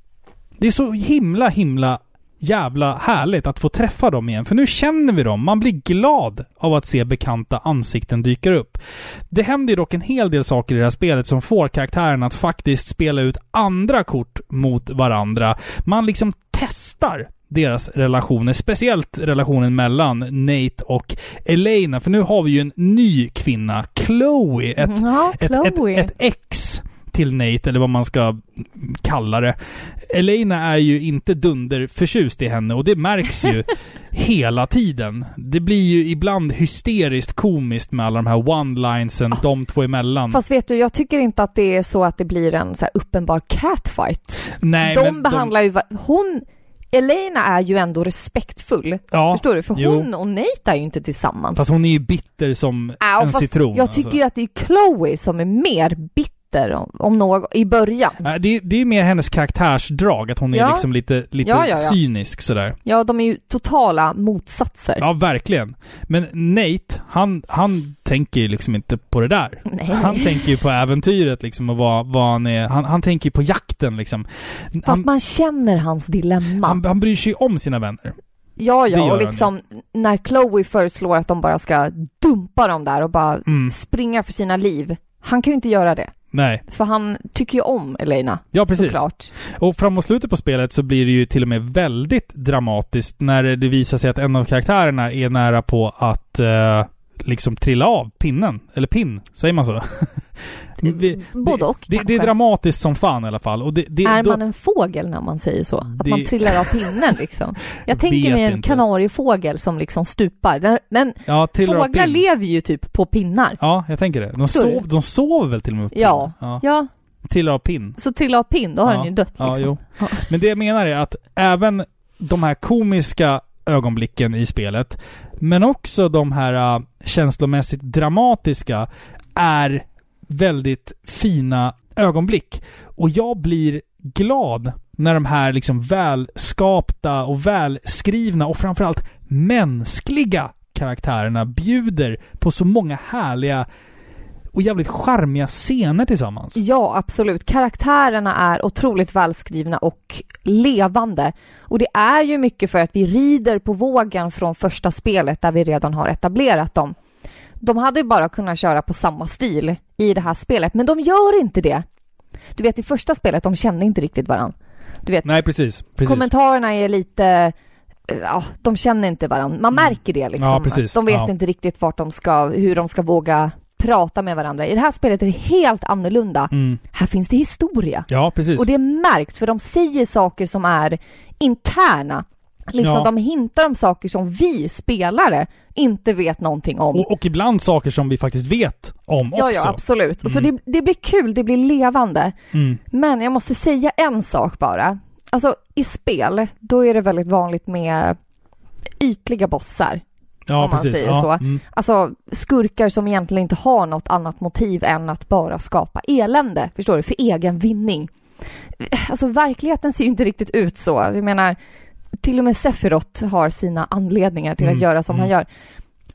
Det är så himla, himla jävla härligt att få träffa dem igen. För nu känner vi dem. Man blir glad av att se bekanta ansikten dyka upp. Det händer ju dock en hel del saker i det här spelet som får karaktären att faktiskt spela ut andra kort mot varandra. Man liksom testar deras relationer, speciellt relationen mellan Nate och Elena. För nu har vi ju en ny kvinna, Chloe. Ett, Ja, ett, ett, Chloe. ett ex till Nate, eller vad man ska kalla det. Elena är ju inte dunderförtjust i henne och det märks ju hela tiden. Det blir ju ibland hysteriskt komiskt med alla de här one-linesen de två emellan. Fast vet du, jag tycker inte att det är så att det blir en så här uppenbar catfight. Nej, de behandlar ju... va- Hon... Elena är ju ändå respektfull. Ja, Förstår du? För jo. hon och Nate är ju inte tillsammans. Fast hon är ju bitter som Ja, en fast citron. Jag tycker alltså. ju att det är Chloe som är mer bitter om, om något i början. Nej, Det, det är mer hennes karaktärsdrag, att hon är Ja. liksom lite, lite Ja, ja, cynisk sådär. Ja, de är ju totala motsatser. Ja, verkligen. Men Nate, han, han tänker ju liksom inte på det där. Nej. Han tänker ju på äventyret liksom och vad, vad han är. Han, han tänker ju på jakten liksom. Fast Han, man känner hans dilemma. han, han bryr sig om sina vänner. ja, ja, och liksom när Chloe föreslår att de bara ska dumpa dem där och bara Mm. springa för sina liv. Han kan ju inte göra det. Nej. För han tycker ju om Elena. Ja, precis. Såklart. Och framåt slutet på spelet så blir det ju till och med väldigt dramatiskt när det visar sig att en av karaktärerna är nära på att eh, liksom trilla av pinnen. Eller pinn, säger man så? Vi- Både och det, det är dramatiskt som fan i alla fall. Och det, det, är då- man en fågel när man säger så? Att man trillar av pinnen liksom? Jag tänker mig en inte. kanariefågel som liksom stupar. Den, den, ja, trillar fåglar lever ju typ på pinnar. Ja, jag tänker det. De, sov, de sover väl till och med på Ja. pinnen? Ja, Trillar av pinn. så trilla av pinn, då har Ja. den ju dött liksom. Ja. Ja. Men det jag menar är att även de här komiska ögonblicken i spelet, men också de här uh, känslomässigt dramatiska, är väldigt fina ögonblick. Och jag blir glad när de här liksom välskapta och välskrivna och framförallt mänskliga karaktärerna bjuder på så många härliga och jävligt charmiga scener tillsammans. Ja, absolut. Karaktärerna är otroligt välskrivna och levande. Och det är ju mycket för att vi rider på vågen från första spelet där vi redan har etablerat dem. De hade ju bara kunnat köra på samma stil i det här spelet, men de gör inte det. Du vet, i första spelet, de kände inte riktigt varann. Du vet, Nej, precis. precis. kommentarerna är lite... eh, Ja, de känner inte varandra. Man märker det liksom. Mm. Ja. De vet Ja. inte riktigt vart de ska, hur de ska våga prata med varandra. I det här spelet är det helt annorlunda. Mm. Här finns det historia. Ja, precis. Och det märks, för de säger saker som är interna. Liksom, Ja. De hintar om saker som vi spelare inte vet någonting om. Och, och ibland saker som vi faktiskt vet om ja, också. ja, absolut. Och Så Mm. det, det blir kul, det blir levande. Mm. Men jag måste säga en sak bara. Alltså i spel, då är det väldigt vanligt med ytliga bossar. Ja, om man precis. säger ja. så. Mm. Alltså skurkar som egentligen inte har något annat motiv än att bara skapa elände, förstår du? För egen vinning. Alltså verkligheten ser ju inte riktigt ut så. Jag menar, till och med Sephiroth har sina anledningar till Mm, att göra som mm. han gör.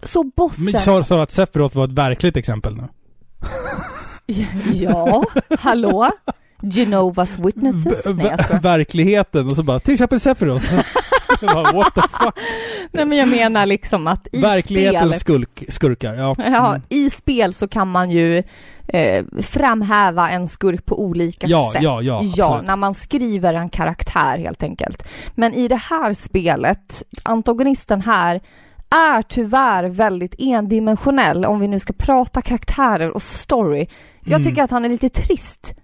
Så bossen... Men sa sa du att Sephiroth var ett verkligt exempel nu? Ja, hallå? Genovas Witnesses? Nej, jag skojar. Verkligheten och så bara, till exempel Sephiroth. Jag bara, What the fuck? Nej, men jag menar liksom att i Verklighetens spel... skurk, skurkar. Ja. Ja, Mm. i spel så kan man ju eh, framhäva en skurk på olika Ja, sätt. ja, ja, absolut. när man skriver en karaktär helt enkelt. Men i det här spelet, antagonisten här, är tyvärr väldigt endimensionell om vi nu ska prata karaktärer och story. Jag Mm. tycker att han är lite trist.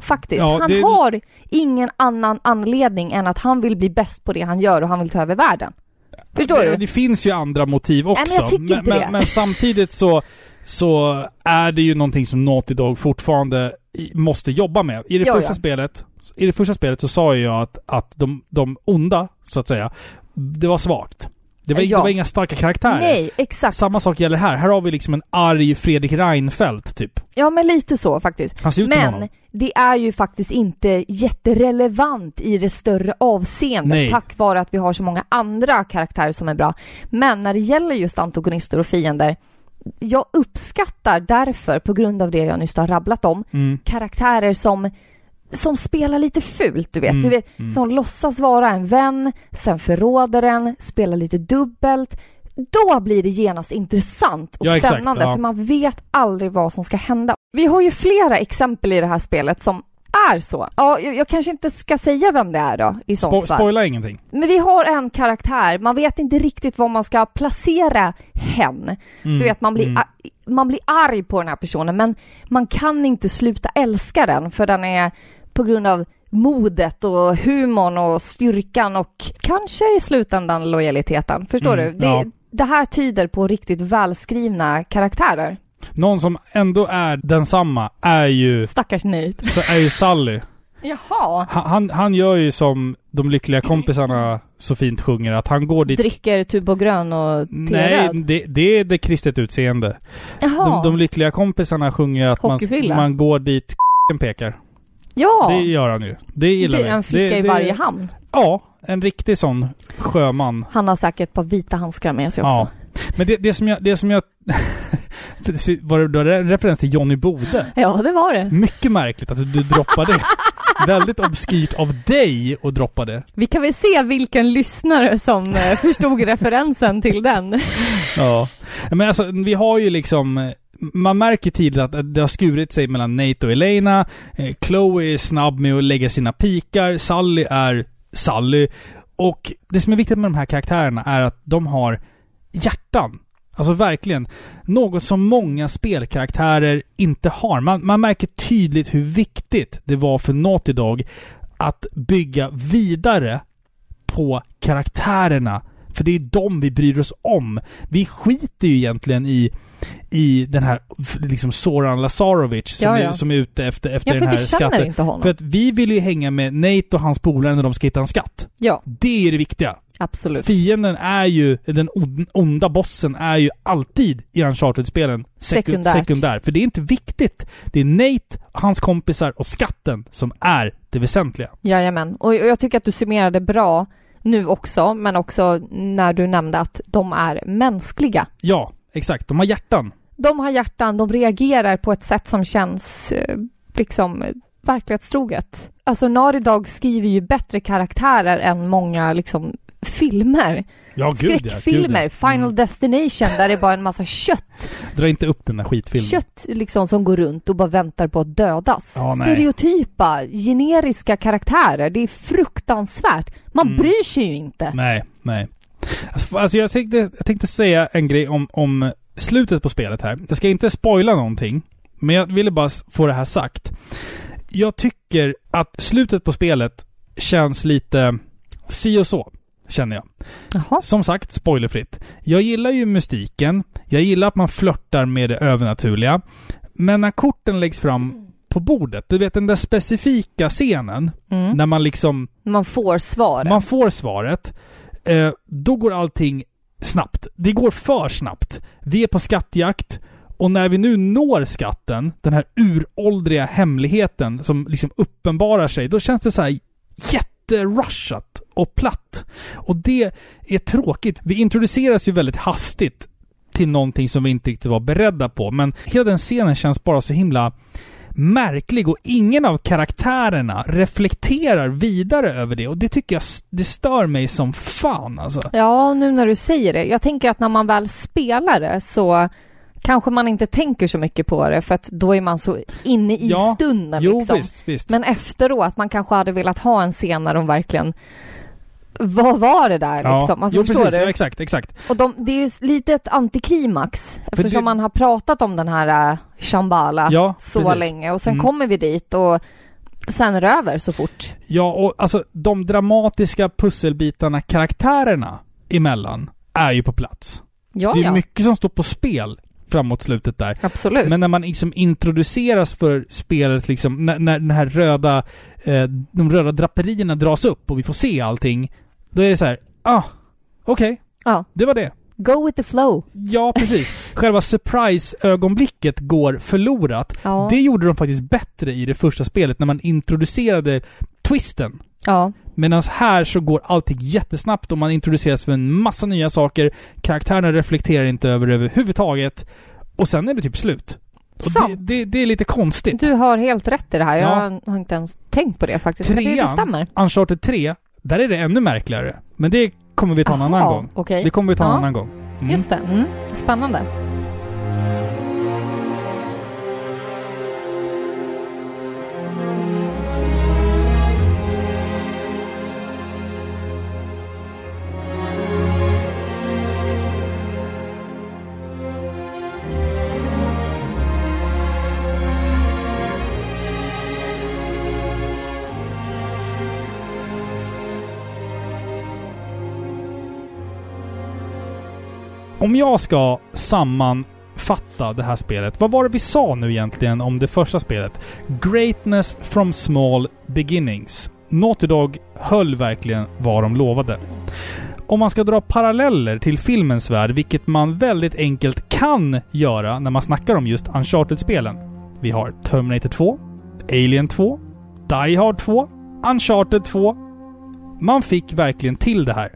Faktiskt. Ja, han det- har ingen annan anledning än att han vill bli bäst på det han gör och han vill ta över världen. Förstår det, du? Det finns ju andra motiv också. men tycker men, men, det. men samtidigt så, så är det ju någonting som Naughty Dog fortfarande måste jobba med. I det Ja, första ja. spelet i det första spelet så sa jag att, att de, de onda, så att säga, det var svagt. Det var, Ja. det var inga starka karaktärer. Nej, exakt. Samma sak gäller här. Här har vi liksom en arg Fredrik Reinfeldt, typ. Ja, men lite så faktiskt. Han ser ut som Men honom. det är ju faktiskt inte jätterelevant i det större avseendet Nej. tack vare att vi har så många andra karaktärer som är bra. Men när det gäller just antagonister och fiender, jag uppskattar därför, på grund av det jag nyss har rabblat om, Mm. karaktärer som som spelar lite fult, du vet. Mm, Du vet mm. Som låtsas vara en vän, sen förråder den, spelar lite dubbelt. Då blir det genast intressant och Ja, exakt, spännande, ja. för man vet aldrig vad som ska hända. Vi har ju flera exempel i det här spelet som är så. Ja, jag, jag kanske inte ska säga vem det är då, i sånt Spo- fall. spoila ingenting. Men vi har en karaktär, man vet inte riktigt var man ska placera hen. Mm, Du vet, man blir, mm. man blir arg på den här personen, men man kan inte sluta älska den, för den är på grund av modet och humorn och styrkan och kanske i slutändan lojaliteten. Förstår Mm, du? Det, ja. det här tyder på riktigt välskrivna karaktärer. Någon som ändå är densamma är ju, Stackars Nate. så är ju Sally. Jaha. Han, han, gör ju som de lyckliga kompisarna så fint sjunger, att han går dit... Dricker Tuborg-grön och Nej, T-röd. det, det är det kristet utseende. Jaha. De, de lyckliga kompisarna sjunger att man, man går dit pekar. Ja, Det gör han ju. Det det gillar är vi. en flicka det, i det- varje hamn. Ja, en riktig sån sjöman. Han har säkert ett par vita handskar med sig också. Ja. Men det, det som jag... Det som jag var det då en referens till Johnny Bode? Ja, det var det. Mycket märkligt att du, du droppade det. Väldigt obskyrt av dig att droppa det. Vi kan väl se vilken lyssnare som eh, förstod referensen till den. Ja. Men alltså, vi har ju liksom... Man märker tidigt att det har skurit sig mellan Nate och Elena. Eh, Chloe är snabb med att lägga sina pikar. Sally är Sally. Och det som är viktigt med de här karaktärerna är att de har hjärtan. Alltså verkligen. Något som många spelkaraktärer inte har. Man, man märker tydligt hur viktigt det var för Naughty Dog att bygga vidare på karaktärerna. För det är de vi bryr oss om. Vi skiter ju egentligen i, i den här liksom Soran Lazarovic som, Ja, är, ja. som är ute efter, efter Ja, för den här vi känner skatten. inte honom. För att vi vill ju hänga med Nate och hans polare när de ska hitta en skatt. Ja, Det är det viktiga. absolut. Fienden är ju, den on- onda bossen är ju alltid i Uncharted-spelen seku- sekundär. För det är inte viktigt. Det är Nate, hans kompisar och skatten som är det väsentliga. Jajamän. Och jag tycker att du summerade bra nu också, men också när du nämnde att de är mänskliga. Ja, exakt. De har hjärtan. De har hjärtan, de reagerar på ett sätt som känns eh, liksom verklighetstroget. Alltså Naughty Dog skriver ju bättre karaktärer än många liksom filmer. Ja, gud ja. Skräckfilmer, Gud, ja. Final Mm. Destination, där det är bara en massa kött. Dra inte upp den där skitfilmen. Kött liksom som går runt och bara väntar på att dödas. Ja, nej. Stereotypa, generiska karaktärer. Det är fruktansvärt. Man Mm. bryr sig ju inte. Nej, nej. Alltså, alltså jag, tänkte, jag tänkte säga en grej om, om slutet på spelet här. Jag ska inte spoila någonting, men jag ville bara få det här sagt. Jag tycker att slutet på spelet känns lite si och så, känner jag. Jaha. Som sagt, spoilerfritt. Jag gillar ju mystiken. Jag gillar att man flörtar med det övernaturliga. Men när korten läggs fram på bordet, du vet den där specifika scenen, Mm. när man liksom Man får svar. man får svaret. Eh, då går allting snabbt. Det går för snabbt. Vi är på skattjakt och när vi nu når skatten, den här uråldriga hemligheten som liksom uppenbarar sig, då känns det så här jätterushat och platt. Och det är tråkigt. Vi introduceras ju väldigt hastigt till någonting som vi inte riktigt var beredda på, men hela den scenen känns bara så himla märklig och ingen av karaktärerna reflekterar vidare över det och det tycker jag det stör mig som fan alltså. Ja, nu när du säger det. Jag tänker att när man väl spelar det så kanske man inte tänker så mycket på det för att då är man så inne i Ja, stunden Jo liksom. visst, visst. Men efteråt, man kanske hade velat ha en scen när de verkligen vad var det där ja. liksom? Alltså, jo förstår precis, du? ja, exakt, exakt. Och de, det är ju lite ett antiklimax eftersom det- man har pratat om den här uh, Shambhala Ja, så precis. länge och sen Mm. kommer vi dit och sen är det över så fort. Ja, och alltså de dramatiska pusselbitarna karaktärerna emellan är ju på plats. Ja, det är ja. mycket som står på spel framåt slutet där. Absolut. Men när man liksom introduceras för spelet liksom, när, när den här röda, eh, de röda draperierna dras upp och vi får se allting, då är det så här, ah, okej, Ja. det var det. Go with the flow. Ja, precis. Själva surprise-ögonblicket går förlorat. Ja. Det gjorde de faktiskt bättre i det första spelet när man introducerade twisten. Ja. Medan här så går allting jättesnabbt och man introduceras för en massa nya saker. Karaktärerna reflekterar inte över det överhuvudtaget. Och sen är det typ slut. Det, det, det är lite konstigt. Du har helt rätt i det här. Ja. Jag har inte ens tänkt på det faktiskt. Men det, det Trean, stämmer. Uncharted 3, där är det ännu märkligare. Men det kommer vi ta en Aha, annan gång. okej. Det kommer vi ta en Ja. annan gång. Mm. Just det. Mm. Spännande. Om jag ska sammanfatta det här spelet. Vad var det vi sa nu egentligen om det första spelet? Greatness from small beginnings. Naughty Dog höll verkligen vad de lovade. Om man ska dra paralleller till filmens värld, vilket man väldigt enkelt kan göra när man snackar om just Uncharted-spelen. Vi har Terminator 2, Alien 2, Die Hard 2, Uncharted 2. Man fick verkligen till det här.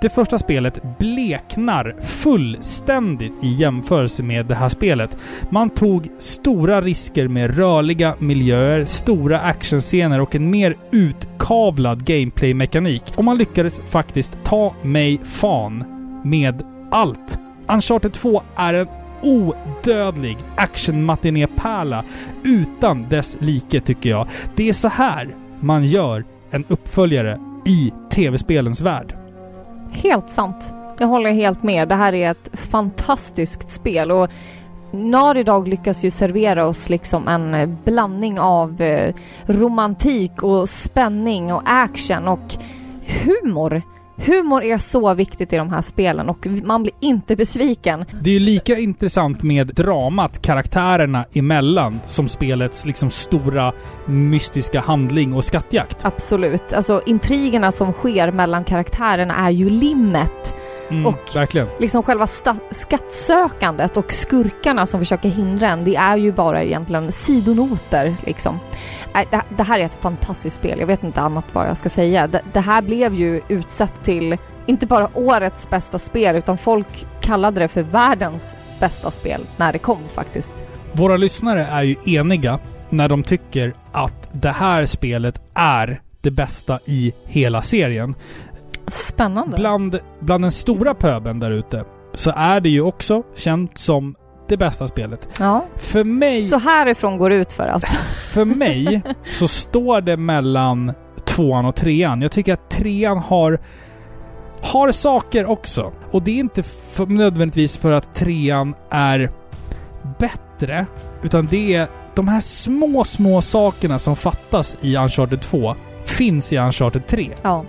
Det första spelet bleknar fullständigt i jämförelse med det här spelet. Man tog stora risker med rörliga miljöer, stora actionscener och en mer utkavlad gameplay-mekanik. Och man lyckades faktiskt ta mig fan med allt. Uncharted 2 är en odödlig actionmatinépärla utan dess like tycker jag. Det är så här man gör en uppföljare i tv-spelens värld. Helt sant. Jag håller helt med. Det här är ett fantastiskt spel och Naughty Dog lyckas ju servera oss liksom en eh, blandning av eh, romantik och spänning och action och humor. Humor är så viktigt i de här spelen och man blir inte besviken. Det är ju lika intressant med dramat karaktärerna emellan som spelets liksom stora mystiska handling och skattjakt. Absolut. Alltså intrigerna som sker mellan karaktärerna är ju limmet. Mm, Och verkligen. Liksom själva skattsökandet och skurkarna som försöker hindra en, det är ju bara egentligen sidonoter liksom. Nej, Det, det här är ett fantastiskt spel, jag vet inte annat vad jag ska säga. Det, det här blev ju utsett till inte bara årets bästa spel utan folk kallade det för världens bästa spel när det kom faktiskt. Våra lyssnare är ju eniga när de tycker att det här spelet är det bästa i hela serien. Spännande. Bland, bland den stora pöben där ute så är det ju också känt som det bästa spelet. Ja. För mig... Så härifrån går det ut för alltså. För mig så står det mellan tvåan och trean. Jag tycker att trean har har saker också. Och det är inte för, nödvändigtvis för att trean är bättre, utan det är de här små, små sakerna som fattas i Uncharted 2 finns i Uncharted 3. Ja.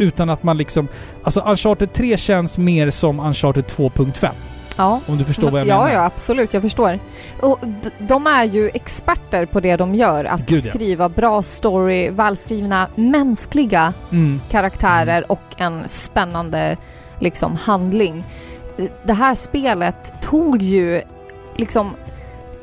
Utan att man liksom... Alltså Uncharted 3 känns mer som Uncharted 2.5. Ja. Om du förstår vad jag ja, menar. Ja, absolut. Jag förstår. Och de är ju experter på det de gör. Att Gud, ja. skriva bra story, välskrivna, mänskliga Mm. karaktärer och en spännande liksom handling. Det här spelet tog ju liksom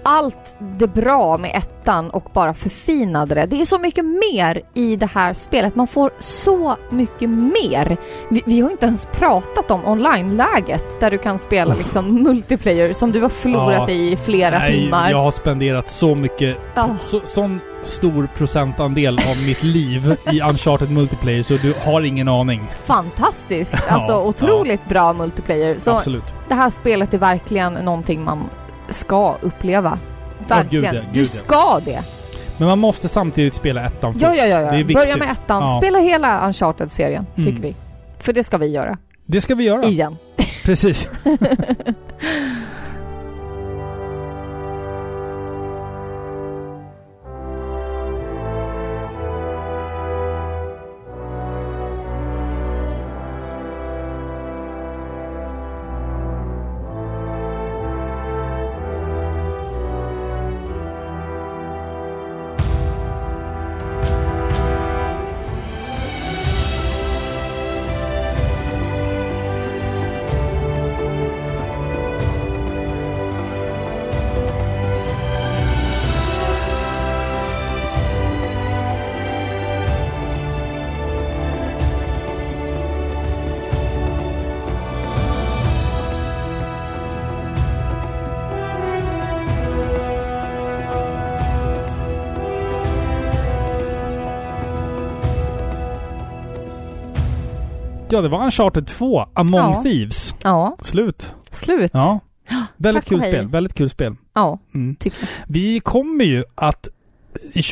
allt det bra med ettan och bara förfinade det. Det är så mycket mer i det här spelet. Man får så mycket mer. Vi, vi har inte ens pratat om online-läget där du kan spela liksom multiplayer som du har förlorat Ja. i flera Nej, timmar. Jag har spenderat så mycket... Ja. Så, sån stor procentandel av mitt liv i Uncharted Multiplayer så du har ingen aning. Fantastiskt! Ja, Alltså otroligt bra multiplayer. Så Absolut. det här spelet är verkligen någonting man ska uppleva. Ja, Verkligen. gud ja, du gud ja. ska det! Men man måste samtidigt spela ettan först. Ja, ja, ja. Det är viktigt. Börja med ettan. Spela hela Uncharted-serien, tycker Mm. vi. För det ska vi göra. Det ska vi göra. Igen. Precis. Ja, det var Uncharted 2, Among Ja. Thieves. Ja. Slut. Slut. Ja. Väldigt Tack kul spel. Väldigt kul spel. Ja, Mm. tycker jag. Vi kommer ju att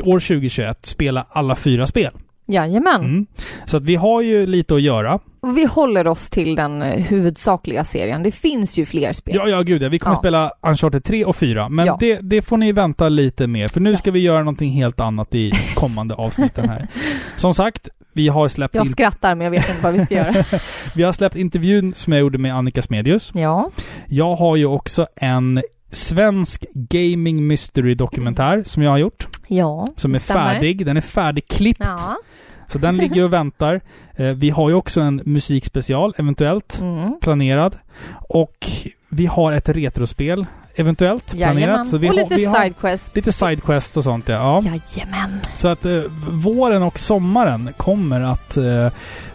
år 2021 spela alla fyra spel. Jajamän. Mm. Så att vi har ju lite att göra. Och vi håller oss till den eh, huvudsakliga serien. Det finns ju fler spel. Ja, ja gud ja. Vi kommer Ja. spela Uncharted 3 och 4. Men Ja. det, det får ni vänta lite med. För nu ska vi göra någonting helt annat i kommande avsnitten här. Som sagt, Vi har släppt Jag skrattar men jag vet inte vad vi ska göra. vi har släppt intervjun som jag gjorde med Annika Smedius. Ja. Jag har ju också en svensk gaming mystery dokumentär som jag har gjort. Ja, Som är stämmer. färdig. Den är färdigklippt. Ja. Så den ligger och väntar. Eh, vi har ju också en musikspecial, eventuellt, Mm. planerad. Och vi har ett retrospel, eventuellt, Jajamän. planerat. Så vi och lite vi har sidequest. lite sidequests och sånt, ja. ja. Jajamän. Så att eh, våren och sommaren kommer att eh,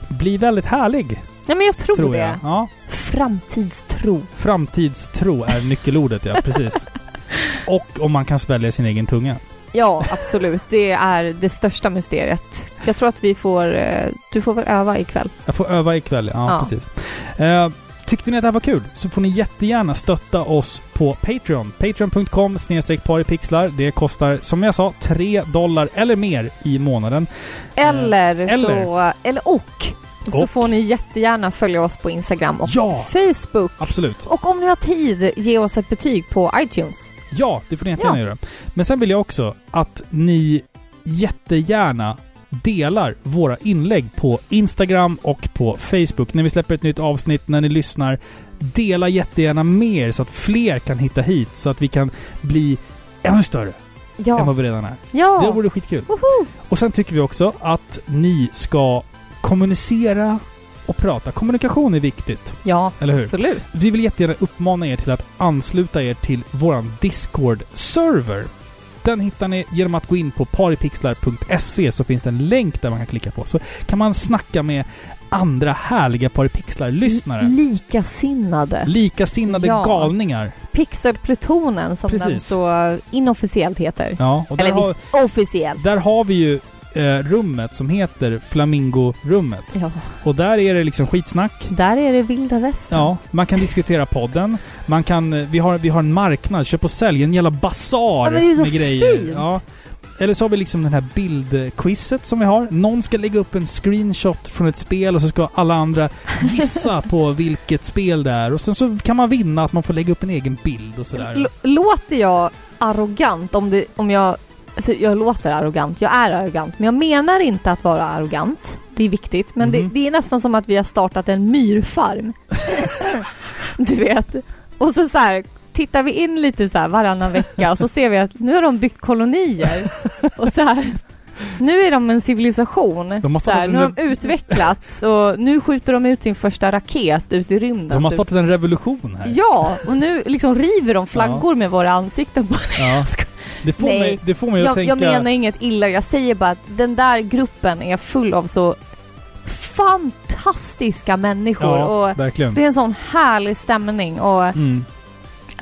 bli väldigt härlig, Ja men jag tror, tror det. jag. Ja. Framtidstro. Framtidstro är nyckelordet, ja. Precis. Och om man kan svälja sin egen tunga. Ja, absolut. Det är det största mysteriet. Jag tror att vi får... eh, Du får väl öva ikväll. Jag får öva ikväll, ja, Ja. precis. Eh, tyckte ni att det här var kul så får ni jättegärna stötta oss på Patreon. Patreon.com paripixlar. Det kostar, som jag sa, 3 dollar eller mer i månaden. Eller, eller. så... Eller och. Så Och. får ni jättegärna följa oss på Instagram och Ja! Facebook. Absolut. Och om ni har tid, ge oss ett betyg på iTunes. Ja, det får ni jättegärna Ja. göra. Men sen vill jag också att ni jättegärna delar våra inlägg på Instagram och på Facebook. När vi släpper ett nytt avsnitt, när ni lyssnar. Dela jättegärna mer så att fler kan hitta hit. Så att vi kan bli ännu större än Ja. vad vi redan är. Ja. Det vore skitkul. Woho! Och sen tycker vi också att ni ska kommunicera och prata. Kommunikation är viktigt. Ja, Eller hur? absolut. Vi vill jättegärna uppmana er till att ansluta er till våran Discord-server. Den hittar ni genom att gå in på paripixlar.se så finns det en länk där man kan klicka på. Så kan man snacka med andra härliga Paripixlar-lyssnare. Likasinnade. Likasinnade Ja. galningar. Pixelplutonen som den Precis. så inofficiellt heter. Ja, och Eller har, visst, officiellt. där har vi ju eh, rummet som heter Flamingo-rummet. Ja. Och där är det liksom skitsnack. Där är det vilda västern. Ja, man kan diskutera podden. Man kan... eh, Vi har, vi har en marknad, köp och sälj, en jävla basar Ja, men det är så med grejer. fint. Ja. Eller så har vi liksom den här bildquizet som vi har. Någon ska lägga upp en screenshot från ett spel och så ska alla andra gissa på vilket spel det är. Och sen så kan man vinna att man får lägga upp en egen bild och sådär. L- låter jag arrogant om, det, om jag... Alltså jag låter arrogant, jag är arrogant. Men jag menar inte att vara arrogant. Det är viktigt. Men Mhm. det, det är nästan som att vi har startat en myrfarm. du vet. Och så, så här tittar vi in lite så här varannan vecka och så ser vi att nu har de byggt kolonier. Och så här... Nu är de en civilisation. De har startat nu har en- de utvecklats och nu skjuter de ut sin första raket ut i rymden. De har typ. startat en revolution här. Ja, och nu liksom river de flaggor med våra ansikten på. Ja. Det får, Nej, mig, det får mig att Jag, tänka... jag menar inget illa, jag säger bara att den där gruppen är full av så fantastiska människor Ja, och verkligen. det är en sån härlig stämning och Mm.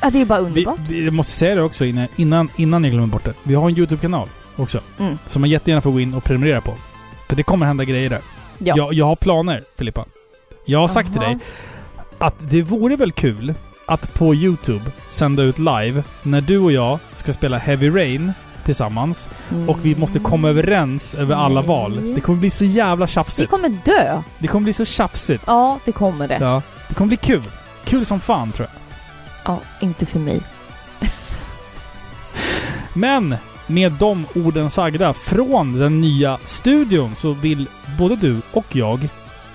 ja, det är bara Vi, underbart. vi, jag måste säga det också innan, innan, innan jag glömmer bort det. Vi har en YouTube-kanal också. Mm. Som man jättegärna får gå in och prenumerera på. För det kommer hända grejer där. Ja. Jag, jag har planer, Filippa. Jag har sagt till Jaha. dig att det vore väl kul att på YouTube sända ut live när du och jag ska spela Heavy Rain tillsammans. Och vi måste komma överens över alla Nej. val. Det kommer bli så jävla Vi tjafsigt. kommer dö. Det kommer bli så tjafsigt. Ja, det kommer det. Ja. Det kommer bli kul. Kul som fan tror jag. Ja, inte för mig. Men med de orden sagda från den nya studion så vill både du och jag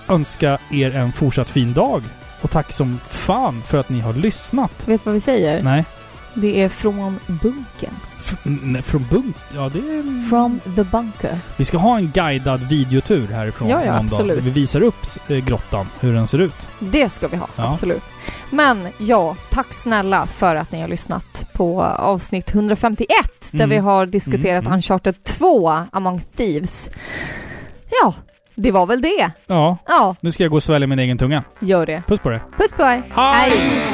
önska er en fortsatt fin dag. Och tack som fan för att ni har lyssnat. Vet du vad vi säger? Nej. Det är från bunkern. F- nej, från bunk? Ja, det är... From the bunker. Vi ska ha en guidad videotur härifrån Ja, ja, någon dag. absolut. Där vi visar upp eh, grottan, hur den ser ut. Det ska vi ha, Ja. absolut. Men ja, tack snälla för att ni har lyssnat på avsnitt 151 där vi har diskuterat mm. Uncharted 2, Among Thieves. Ja, det var väl det. Ja. ja. Nu ska jag gå och svälja min egen tunga. Gör det. Puss på dig. Puss på dig. Hej! Hej.